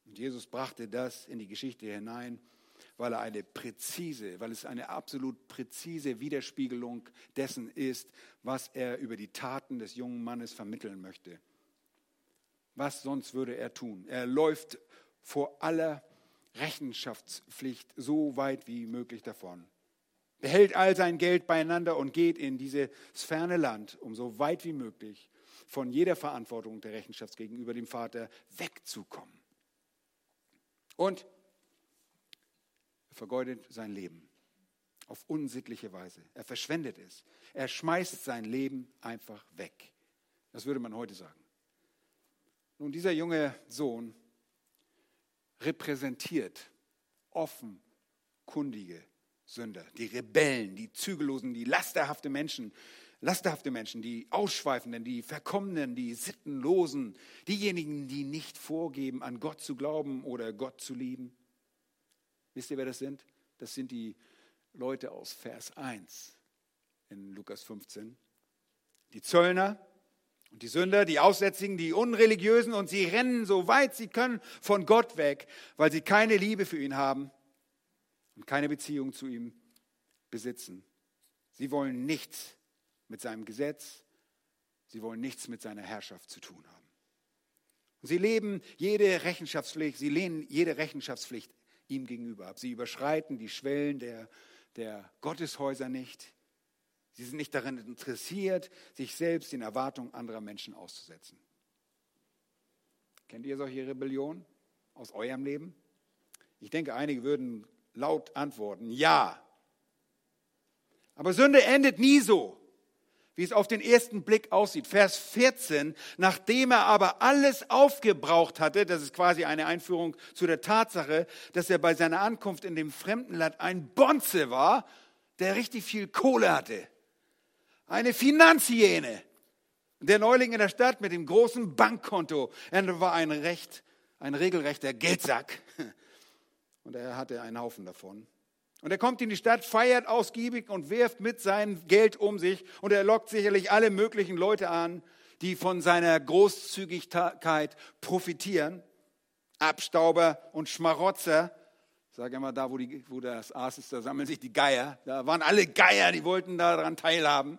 Und Jesus brachte das in die Geschichte hinein, weil er eine präzise, weil es eine absolut präzise Widerspiegelung dessen ist, was er über die Taten des jungen Mannes vermitteln möchte. Was sonst würde er tun? Er läuft vor aller Rechenschaftspflicht so weit wie möglich davon. Behält all sein Geld beieinander und geht in dieses ferne Land, um so weit wie möglich von jeder Verantwortung der Rechenschaft gegenüber dem Vater wegzukommen. Und er vergeudet sein Leben auf unsittliche Weise. Er verschwendet es. Er schmeißt sein Leben einfach weg. Das würde man heute sagen. Nun, dieser junge Sohn repräsentiert offenkundige Sünder, die Rebellen, die zügellosen, die lasterhafte Menschen, lasterhafte Menschen, die Ausschweifenden, die Verkommenen, die Sittenlosen, diejenigen, die nicht vorgeben, an Gott zu glauben oder Gott zu lieben. Wisst ihr, wer das sind? Das sind die Leute aus Vers 1 in Lukas 15. Die Zöllner Und die Sünder, die Aussätzigen, die Unreligiösen und sie rennen so weit sie können von Gott weg, weil sie keine Liebe für ihn haben und keine Beziehung zu ihm besitzen. Sie wollen nichts mit seinem Gesetz, sie wollen nichts mit seiner Herrschaft zu tun haben. Sie leben jede Rechenschaftspflicht, sie lehnen jede Rechenschaftspflicht ihm gegenüber ab. Sie überschreiten die Schwellen der, der Gotteshäuser nicht. Sie sind nicht daran interessiert, sich selbst den Erwartungen anderer Menschen auszusetzen. Kennt ihr solche Rebellion aus eurem Leben? Ich denke, einige würden laut antworten, ja. Aber Sünde endet nie so wie es auf den ersten Blick aussieht. Vers 14, nachdem er aber alles aufgebraucht hatte, das ist quasi eine Einführung zu der Tatsache, dass er bei seiner Ankunft in dem fremden Land ein Bonze war, der richtig viel Kohle hatte. Eine Finanzhyäne. Der Neuling in der Stadt mit dem großen Bankkonto. Er war ein recht, ein regelrechter Geldsack. Und er hatte einen Haufen davon. Und er kommt in die Stadt, feiert ausgiebig und wirft mit seinem Geld um sich. Und er lockt sicherlich alle möglichen Leute an, die von seiner Großzügigkeit profitieren. Abstauber und Schmarotzer. Ich sage immer, da wo, die, wo das Aas ist, da sammeln sich die Geier. Da waren alle Geier, die wollten daran teilhaben.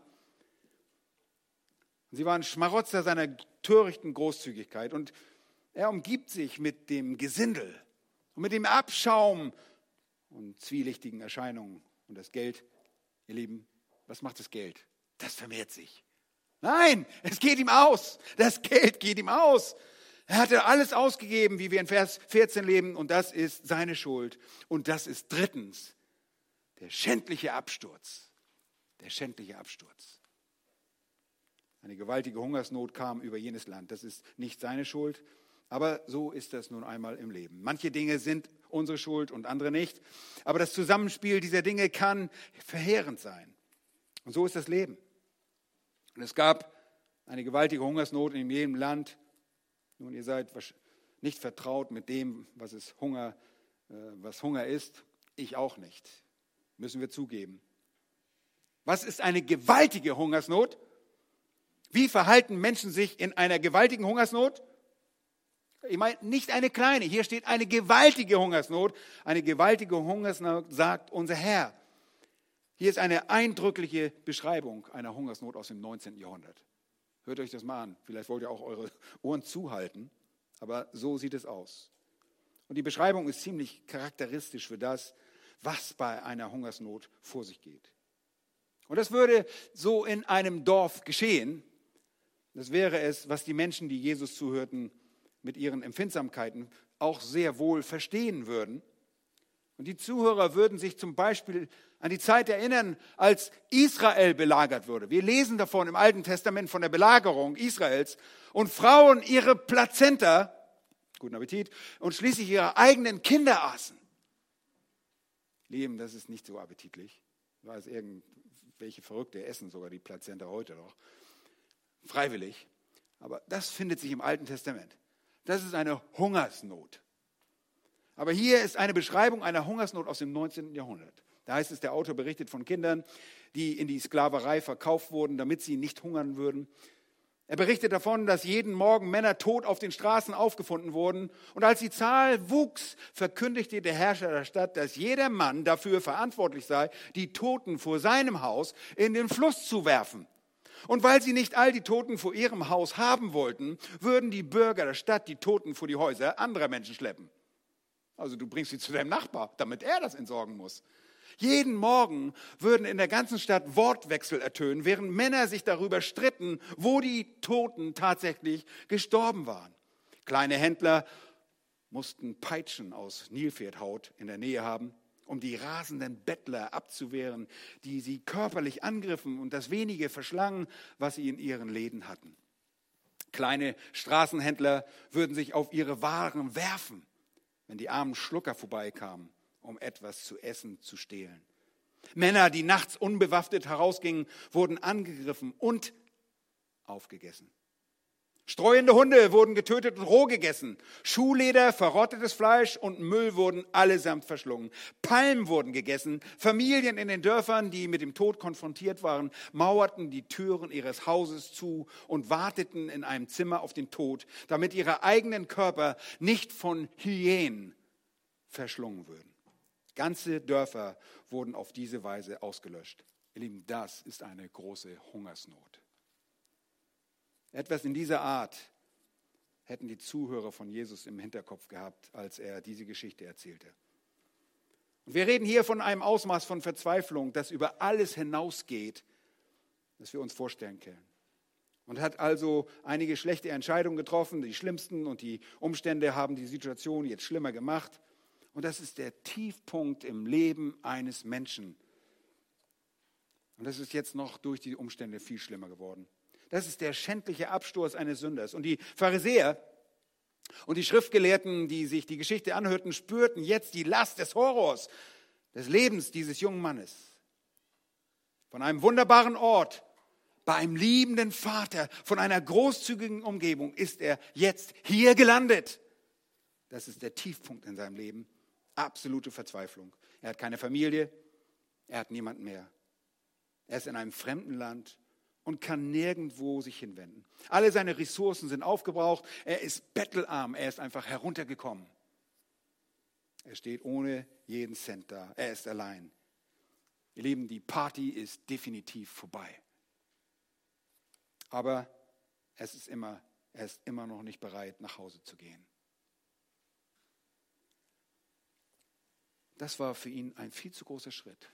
Sie waren Schmarotzer seiner törichten Großzügigkeit. Und er umgibt sich mit dem Gesindel und mit dem Abschaum und zwielichtigen Erscheinungen. Und das Geld, ihr Lieben, was macht das Geld? Das vermehrt sich. Nein, es geht ihm aus. Das Geld geht ihm aus. Er hatte alles ausgegeben, wie wir in Vers 14 leben, und das ist seine Schuld. Und das ist drittens der schändliche Absturz. Der schändliche Absturz. Eine gewaltige Hungersnot kam über jenes Land. Das ist nicht seine Schuld, aber so ist das nun einmal im Leben. Manche Dinge sind unsere Schuld und andere nicht. Aber das Zusammenspiel dieser Dinge kann verheerend sein. Und so ist das Leben. Und es gab eine gewaltige Hungersnot in jedem Land. Nun, ihr seid nicht vertraut mit dem, was es Hunger, äh, was Hunger ist. Ich auch nicht. Müssen wir zugeben. Was ist eine gewaltige Hungersnot? Wie verhalten Menschen sich in einer gewaltigen Hungersnot? Ich meine, nicht eine kleine. Hier steht eine gewaltige Hungersnot. Eine gewaltige Hungersnot, sagt unser Herr. Hier ist eine eindrückliche Beschreibung einer Hungersnot aus dem 19. Jahrhundert. Hört euch das mal an. Vielleicht wollt ihr auch eure Ohren zuhalten. Aber so sieht es aus. Und die Beschreibung ist ziemlich charakteristisch für das, was bei einer Hungersnot vor sich geht. Und das würde so in einem Dorf geschehen. Das wäre es, was die Menschen, die Jesus zuhörten, mit ihren Empfindsamkeiten auch sehr wohl verstehen würden. Und die Zuhörer würden sich zum Beispiel an die Zeit erinnern, als Israel belagert wurde. Wir lesen davon im Alten Testament von der Belagerung Israels und Frauen ihre Plazenta, guten Appetit, und schließlich ihre eigenen Kinder aßen. Leben, das ist nicht so appetitlich. Ich weiß, irgendwelche Verrückte essen sogar die Plazenta heute noch. Freiwillig. Aber das findet sich im Alten Testament. Das ist eine Hungersnot. Aber hier ist eine Beschreibung einer Hungersnot aus dem 19. Jahrhundert. Da heißt es, der Autor berichtet von Kindern, die in die Sklaverei verkauft wurden, damit sie nicht hungern würden. Er berichtet davon, dass jeden Morgen Männer tot auf den Straßen aufgefunden wurden. Und als die Zahl wuchs, verkündigte der Herrscher der Stadt, dass jeder Mann dafür verantwortlich sei, die Toten vor seinem Haus in den Fluss zu werfen. Und weil sie nicht all die Toten vor ihrem Haus haben wollten, würden die Bürger der Stadt die Toten vor die Häuser anderer Menschen schleppen. Also du bringst sie zu deinem Nachbar, damit er das entsorgen muss. Jeden Morgen würden in der ganzen Stadt Wortwechsel ertönen, während Männer sich darüber stritten, wo die Toten tatsächlich gestorben waren. Kleine Händler mussten Peitschen aus Nilpferdhaut in der Nähe haben um die rasenden Bettler abzuwehren, die sie körperlich angriffen und das wenige verschlangen, was sie in ihren Läden hatten. Kleine Straßenhändler würden sich auf ihre Waren werfen, wenn die armen Schlucker vorbeikamen, um etwas zu essen zu stehlen. Männer, die nachts unbewaffnet herausgingen, wurden angegriffen und aufgegessen. Streuende Hunde wurden getötet und roh gegessen. Schuhleder, verrottetes Fleisch und Müll wurden allesamt verschlungen. Palmen wurden gegessen. Familien in den Dörfern, die mit dem Tod konfrontiert waren, mauerten die Türen ihres Hauses zu und warteten in einem Zimmer auf den Tod, damit ihre eigenen Körper nicht von Hyänen verschlungen würden. Ganze Dörfer wurden auf diese Weise ausgelöscht. Ihr Lieben, das ist eine große Hungersnot. Etwas in dieser Art hätten die Zuhörer von Jesus im Hinterkopf gehabt, als er diese Geschichte erzählte. Und wir reden hier von einem Ausmaß von Verzweiflung, das über alles hinausgeht, das wir uns vorstellen können. Und hat also einige schlechte Entscheidungen getroffen, die schlimmsten, und die Umstände haben die Situation jetzt schlimmer gemacht. Und das ist der Tiefpunkt im Leben eines Menschen. Und das ist jetzt noch durch die Umstände viel schlimmer geworden. Das ist der schändliche Absturz eines Sünders. Und die Pharisäer und die Schriftgelehrten, die sich die Geschichte anhörten, spürten jetzt die Last des Horrors, des Lebens dieses jungen Mannes. Von einem wunderbaren Ort, bei einem liebenden Vater, von einer großzügigen Umgebung ist er jetzt hier gelandet. Das ist der Tiefpunkt in seinem Leben. Absolute Verzweiflung. Er hat keine Familie, er hat niemanden mehr. Er ist in einem fremden Land und kann nirgendwo sich hinwenden. Alle seine Ressourcen sind aufgebraucht. Er ist bettelarm. Er ist einfach heruntergekommen. Er steht ohne jeden Cent da. Er ist allein. Ihr Lieben, die Party ist definitiv vorbei. Aber es ist immer, er ist immer noch nicht bereit, nach Hause zu gehen. Das war für ihn ein viel zu großer Schritt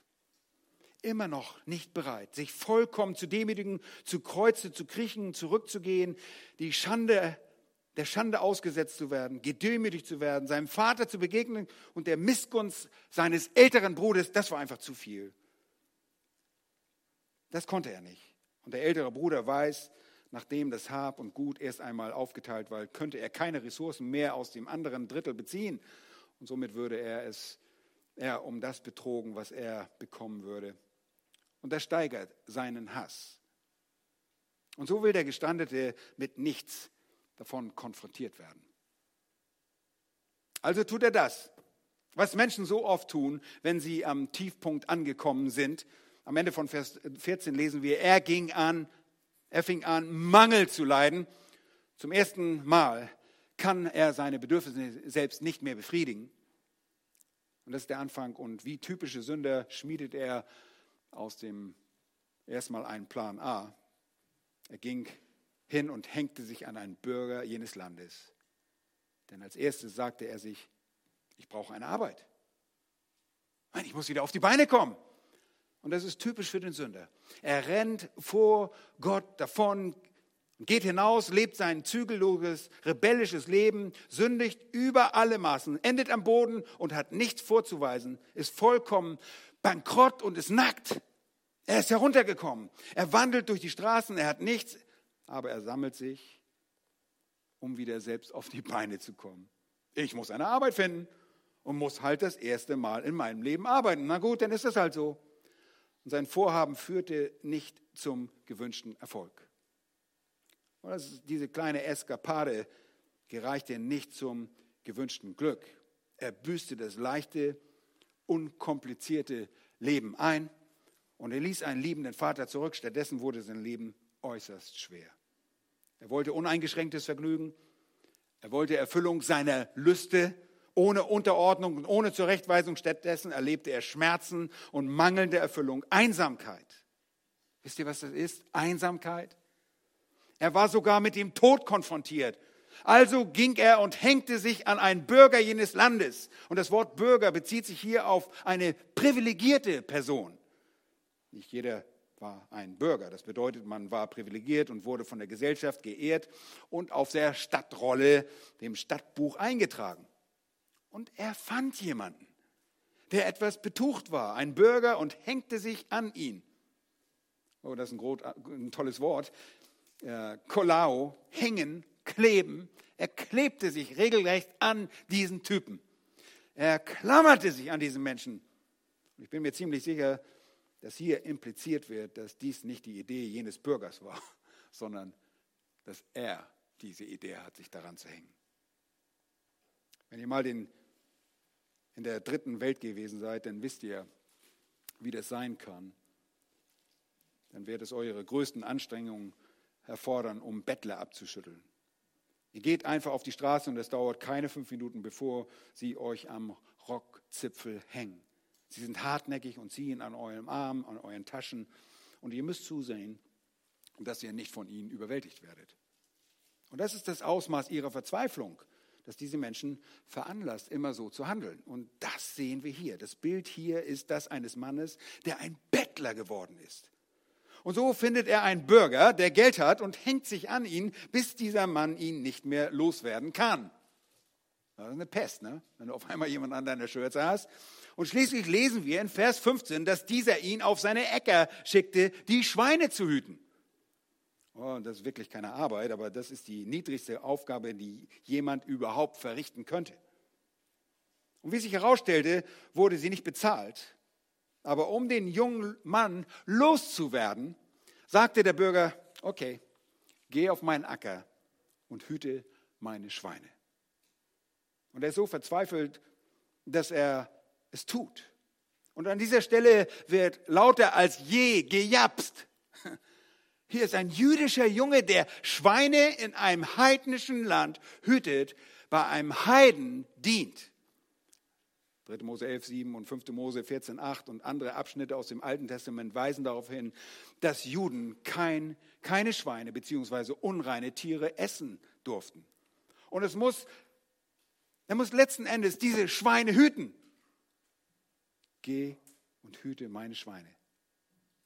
immer noch nicht bereit, sich vollkommen zu demütigen, zu Kreuze zu kriechen, zurückzugehen, die Schande, der Schande ausgesetzt zu werden, gedemütigt zu werden, seinem Vater zu begegnen und der Missgunst seines älteren Bruders, das war einfach zu viel. Das konnte er nicht. Und der ältere Bruder weiß, nachdem das Hab und Gut erst einmal aufgeteilt war, könnte er keine Ressourcen mehr aus dem anderen Drittel beziehen. Und somit würde er es er um das betrogen, was er bekommen würde. Und das steigert seinen Hass. Und so will der Gestandete mit nichts davon konfrontiert werden. Also tut er das, was Menschen so oft tun, wenn sie am Tiefpunkt angekommen sind. Am Ende von Vers 14 lesen wir, er ging an, er fing an, Mangel zu leiden. Zum ersten Mal kann er seine Bedürfnisse selbst nicht mehr befriedigen. Und das ist der Anfang. Und wie typische Sünder schmiedet er aus dem erstmal einen Plan A. Er ging hin und hängte sich an einen Bürger jenes Landes. Denn als erstes sagte er sich, ich brauche eine Arbeit. Ich muss wieder auf die Beine kommen. Und das ist typisch für den Sünder. Er rennt vor Gott davon, geht hinaus, lebt sein zügelloses, rebellisches Leben, sündigt über alle Maßen, endet am Boden und hat nichts vorzuweisen, ist vollkommen bankrott und ist nackt. Er ist heruntergekommen. Er wandelt durch die Straßen, er hat nichts, aber er sammelt sich, um wieder selbst auf die Beine zu kommen. Ich muss eine Arbeit finden und muss halt das erste Mal in meinem Leben arbeiten. Na gut, dann ist das halt so. Und sein Vorhaben führte nicht zum gewünschten Erfolg. Und diese kleine Eskapade gereichte nicht zum gewünschten Glück. Er büßte das leichte, unkomplizierte Leben ein und er ließ einen liebenden Vater zurück. Stattdessen wurde sein Leben äußerst schwer. Er wollte uneingeschränktes Vergnügen. Er wollte Erfüllung seiner Lüste ohne Unterordnung und ohne Zurechtweisung. Stattdessen erlebte er Schmerzen und mangelnde Erfüllung, Einsamkeit. Wisst ihr, was das ist? Einsamkeit. Er war sogar mit dem Tod konfrontiert. Also ging er und hängte sich an einen Bürger jenes Landes. Und das Wort Bürger bezieht sich hier auf eine privilegierte Person. Nicht jeder war ein Bürger. Das bedeutet, man war privilegiert und wurde von der Gesellschaft geehrt und auf der Stadtrolle, dem Stadtbuch eingetragen. Und er fand jemanden, der etwas betucht war, ein Bürger, und hängte sich an ihn. Oh, das ist ein, groß, ein tolles Wort. Äh, Kolao, hängen, kleben. Er klebte sich regelrecht an diesen Typen. Er klammerte sich an diesen Menschen. Ich bin mir ziemlich sicher, dass hier impliziert wird, dass dies nicht die Idee jenes Bürgers war, sondern dass er diese Idee hat, sich daran zu hängen. Wenn ihr mal den, in der dritten Welt gewesen seid, dann wisst ihr, wie das sein kann. Dann wird es eure größten Anstrengungen erfordern, um Bettler abzuschütteln. Ihr geht einfach auf die Straße und es dauert keine fünf Minuten, bevor sie euch am Rockzipfel hängen. Sie sind hartnäckig und ziehen an eurem Arm, an euren Taschen. Und ihr müsst zusehen, dass ihr nicht von ihnen überwältigt werdet. Und das ist das Ausmaß ihrer Verzweiflung, dass diese Menschen veranlasst, immer so zu handeln. Und das sehen wir hier. Das Bild hier ist das eines Mannes, der ein Bettler geworden ist. Und so findet er einen Bürger, der Geld hat und hängt sich an ihn, bis dieser Mann ihn nicht mehr loswerden kann. Das ist eine Pest, ne? wenn du auf einmal jemand an deiner Schürze hast. Und schließlich lesen wir in Vers 15, dass dieser ihn auf seine Äcker schickte, die Schweine zu hüten. Oh, das ist wirklich keine Arbeit, aber das ist die niedrigste Aufgabe, die jemand überhaupt verrichten könnte. Und wie sich herausstellte, wurde sie nicht bezahlt. Aber um den jungen Mann loszuwerden, sagte der Bürger, okay, geh auf meinen Acker und hüte meine Schweine. Und er ist so verzweifelt, dass er es tut. Und an dieser Stelle wird lauter als je gejapst. Hier ist ein jüdischer Junge, der Schweine in einem heidnischen Land hütet, bei einem Heiden dient. 3. Mose 11, 7 und 5. Mose 14, 8 und andere Abschnitte aus dem Alten Testament weisen darauf hin, dass Juden kein, keine Schweine bzw. unreine Tiere essen durften. Und es muss, er muss letzten Endes diese Schweine hüten. Geh und hüte meine Schweine.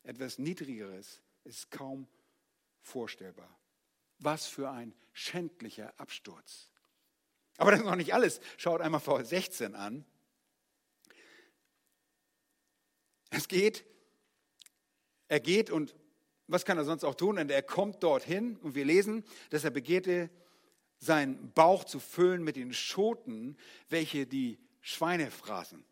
Etwas Niedrigeres ist kaum vorstellbar. Was für ein schändlicher Absturz. Aber das ist noch nicht alles. Schaut einmal vor 16 an. Es geht, er geht und was kann er sonst auch tun? Und er kommt dorthin und wir lesen, dass er begehrte, seinen Bauch zu füllen mit den Schoten, welche die Schweine fraßen.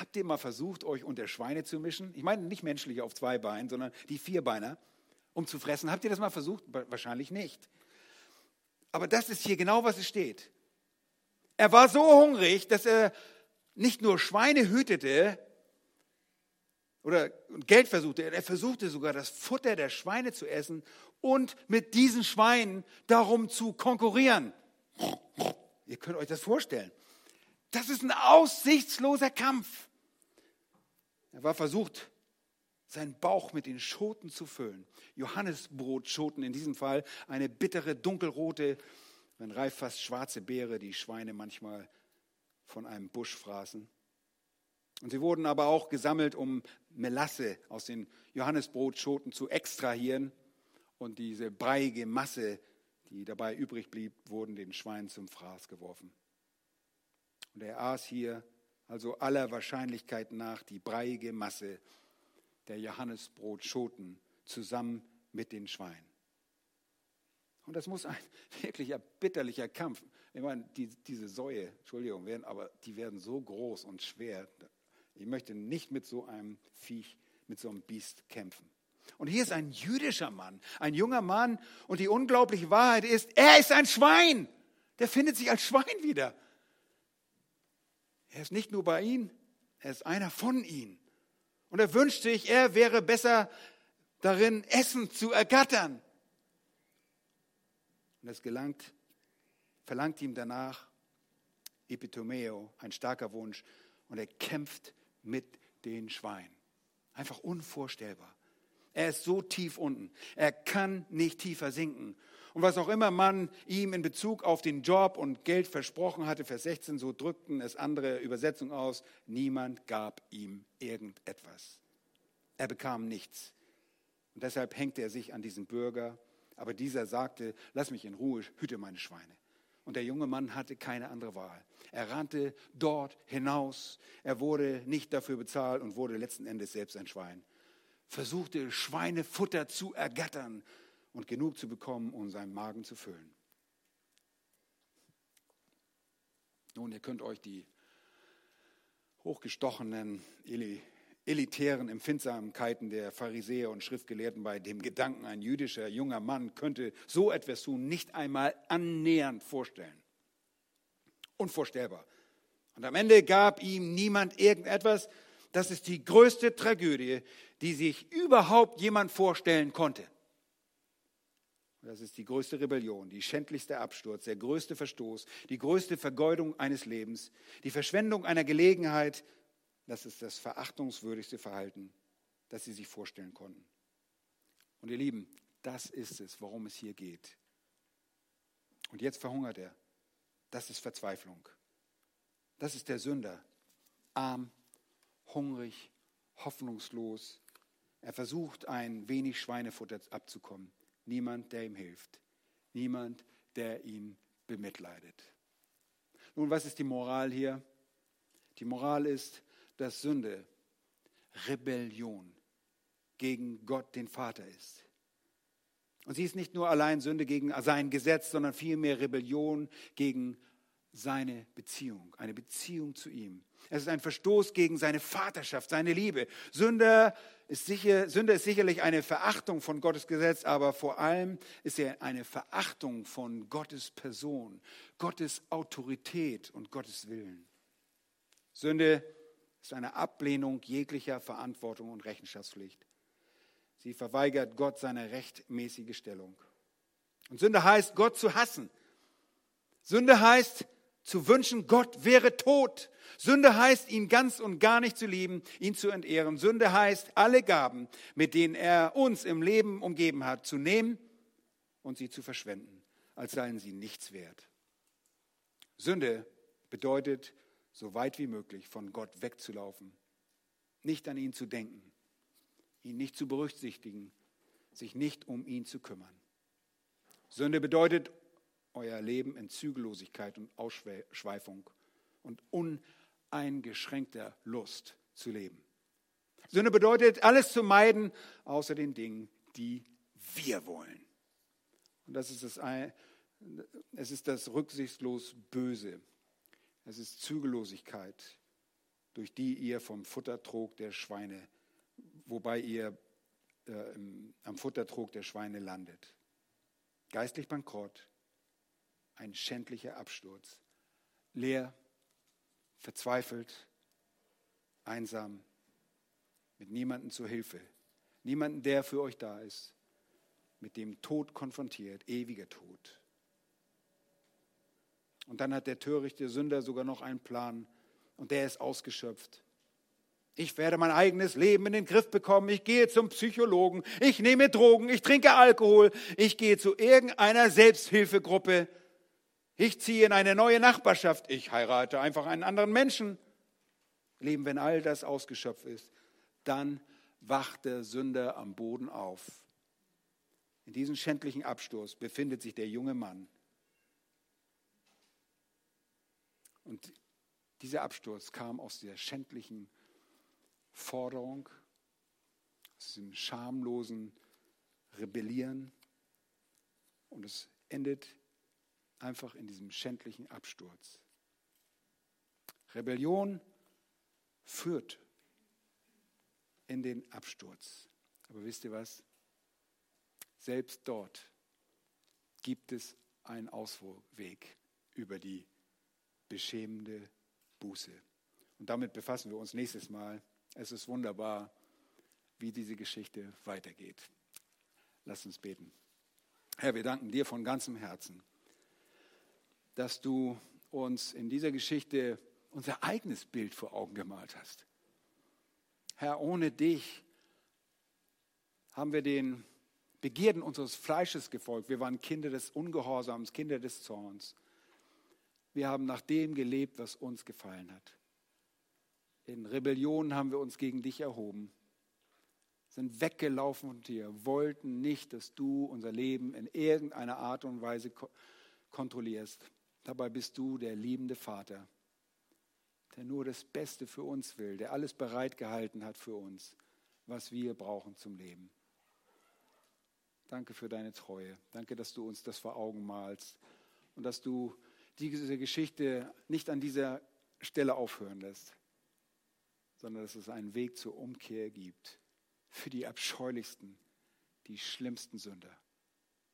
Habt ihr mal versucht, euch unter Schweine zu mischen? Ich meine nicht menschliche auf zwei Beinen, sondern die Vierbeiner, um zu fressen. Habt ihr das mal versucht? Wahrscheinlich nicht. Aber das ist hier genau, was es steht. Er war so hungrig, dass er nicht nur Schweine hütete oder Geld versuchte, er versuchte sogar das Futter der Schweine zu essen und mit diesen Schweinen darum zu konkurrieren. Ihr könnt euch das vorstellen. Das ist ein aussichtsloser Kampf. Er war versucht, seinen Bauch mit den Schoten zu füllen. Johannesbrotschoten in diesem Fall, eine bittere, dunkelrote, wenn reif fast schwarze Beere, die Schweine manchmal von einem Busch fraßen. Und sie wurden aber auch gesammelt, um Melasse aus den Johannesbrotschoten zu extrahieren. Und diese breiige Masse, die dabei übrig blieb, wurden den Schweinen zum Fraß geworfen. Und er aß hier also aller Wahrscheinlichkeit nach die breiige Masse der Johannesbrotschoten zusammen mit den Schweinen. Und das muss ein wirklich erbitterlicher Kampf. Ich meine, die, diese Säue, Entschuldigung, werden, aber die werden so groß und schwer. Ich möchte nicht mit so einem Viech, mit so einem Biest kämpfen. Und hier ist ein jüdischer Mann, ein junger Mann. Und die unglaubliche Wahrheit ist, er ist ein Schwein. Der findet sich als Schwein wieder. Er ist nicht nur bei ihnen, er ist einer von ihnen. Und er wünscht sich, er wäre besser darin, Essen zu ergattern. Und es gelangt, verlangt ihm danach Epitomeo, ein starker Wunsch, und er kämpft mit den Schweinen. Einfach unvorstellbar. Er ist so tief unten. Er kann nicht tiefer sinken. Und was auch immer man ihm in Bezug auf den Job und Geld versprochen hatte, Vers 16, so drückten es andere Übersetzungen aus, niemand gab ihm irgendetwas. Er bekam nichts. Und deshalb hängte er sich an diesen Bürger. Aber dieser sagte, lass mich in Ruhe, hüte meine Schweine. Und der junge Mann hatte keine andere Wahl. Er rannte dort hinaus. Er wurde nicht dafür bezahlt und wurde letzten Endes selbst ein Schwein. Versuchte Schweinefutter zu ergattern und genug zu bekommen, um seinen Magen zu füllen. Nun, ihr könnt euch die hochgestochenen elitären Empfindsamkeiten der Pharisäer und Schriftgelehrten bei dem Gedanken, ein jüdischer junger Mann könnte so etwas tun, nicht einmal annähernd vorstellen. Unvorstellbar. Und am Ende gab ihm niemand irgendetwas. Das ist die größte Tragödie, die sich überhaupt jemand vorstellen konnte. Das ist die größte Rebellion, die schändlichste Absturz, der größte Verstoß, die größte Vergeudung eines Lebens, die Verschwendung einer Gelegenheit. Das ist das verachtungswürdigste Verhalten, das Sie sich vorstellen konnten. Und ihr Lieben, das ist es, worum es hier geht. Und jetzt verhungert er. Das ist Verzweiflung. Das ist der Sünder. Arm, hungrig, hoffnungslos. Er versucht, ein wenig Schweinefutter abzukommen. Niemand, der ihm hilft. Niemand, der ihn bemitleidet. Nun, was ist die Moral hier? Die Moral ist, dass Sünde Rebellion gegen Gott, den Vater ist. Und sie ist nicht nur allein Sünde gegen sein Gesetz, sondern vielmehr Rebellion gegen seine Beziehung, eine Beziehung zu ihm. Es ist ein Verstoß gegen seine Vaterschaft, seine Liebe. Sünde ist, sicher, Sünde ist sicherlich eine Verachtung von Gottes Gesetz, aber vor allem ist er eine Verachtung von Gottes Person, Gottes Autorität und Gottes Willen. Sünde ist eine Ablehnung jeglicher Verantwortung und Rechenschaftspflicht. Sie verweigert Gott seine rechtmäßige Stellung. Und Sünde heißt, Gott zu hassen. Sünde heißt, zu wünschen, Gott wäre tot. Sünde heißt, ihn ganz und gar nicht zu lieben, ihn zu entehren. Sünde heißt, alle Gaben, mit denen er uns im Leben umgeben hat, zu nehmen und sie zu verschwenden, als seien sie nichts wert. Sünde bedeutet, so weit wie möglich von Gott wegzulaufen, nicht an ihn zu denken, ihn nicht zu berücksichtigen, sich nicht um ihn zu kümmern. Sünde bedeutet, euer Leben in Zügellosigkeit und Ausschweifung und uneingeschränkter Lust zu leben. Sünde bedeutet, alles zu meiden, außer den Dingen, die wir wollen. Und das ist das, es ist das rücksichtslos Böse. Es ist Zügellosigkeit, durch die ihr vom Futtertrog der Schweine, wobei ihr äh, am Futtertrog der Schweine landet. Geistlich bankrott, ein schändlicher Absturz. Leer, verzweifelt, einsam, mit niemandem zur Hilfe, niemanden, der für euch da ist, mit dem Tod konfrontiert, ewiger Tod. Und dann hat der törichte Sünder sogar noch einen Plan und der ist ausgeschöpft. Ich werde mein eigenes Leben in den Griff bekommen. Ich gehe zum Psychologen. Ich nehme Drogen. Ich trinke Alkohol. Ich gehe zu irgendeiner Selbsthilfegruppe. Ich ziehe in eine neue Nachbarschaft. Ich heirate einfach einen anderen Menschen. Leben, wenn all das ausgeschöpft ist, dann wacht der Sünder am Boden auf. In diesem schändlichen Absturz befindet sich der junge Mann. Und dieser Absturz kam aus der schändlichen Forderung, aus dem schamlosen Rebellieren und es endet einfach in diesem schändlichen Absturz. Rebellion führt in den Absturz. Aber wisst ihr was? Selbst dort gibt es einen Ausweg über die beschämende Buße. Und damit befassen wir uns nächstes Mal. Es ist wunderbar, wie diese Geschichte weitergeht. Lass uns beten. Herr, wir danken dir von ganzem Herzen dass du uns in dieser Geschichte unser eigenes Bild vor Augen gemalt hast. Herr, ohne dich haben wir den Begierden unseres Fleisches gefolgt. Wir waren Kinder des Ungehorsams, Kinder des Zorns. Wir haben nach dem gelebt, was uns gefallen hat. In Rebellion haben wir uns gegen dich erhoben, sind weggelaufen von dir, wollten nicht, dass du unser Leben in irgendeiner Art und Weise kontrollierst. Dabei bist du der liebende Vater, der nur das Beste für uns will, der alles bereitgehalten hat für uns, was wir brauchen zum Leben. Danke für deine Treue. Danke, dass du uns das vor Augen malst und dass du diese Geschichte nicht an dieser Stelle aufhören lässt. sondern dass es einen Weg zur Umkehr gibt für die abscheulichsten, die schlimmsten Sünder.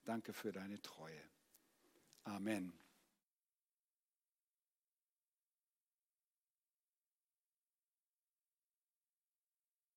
Danke für deine Treue. Amen.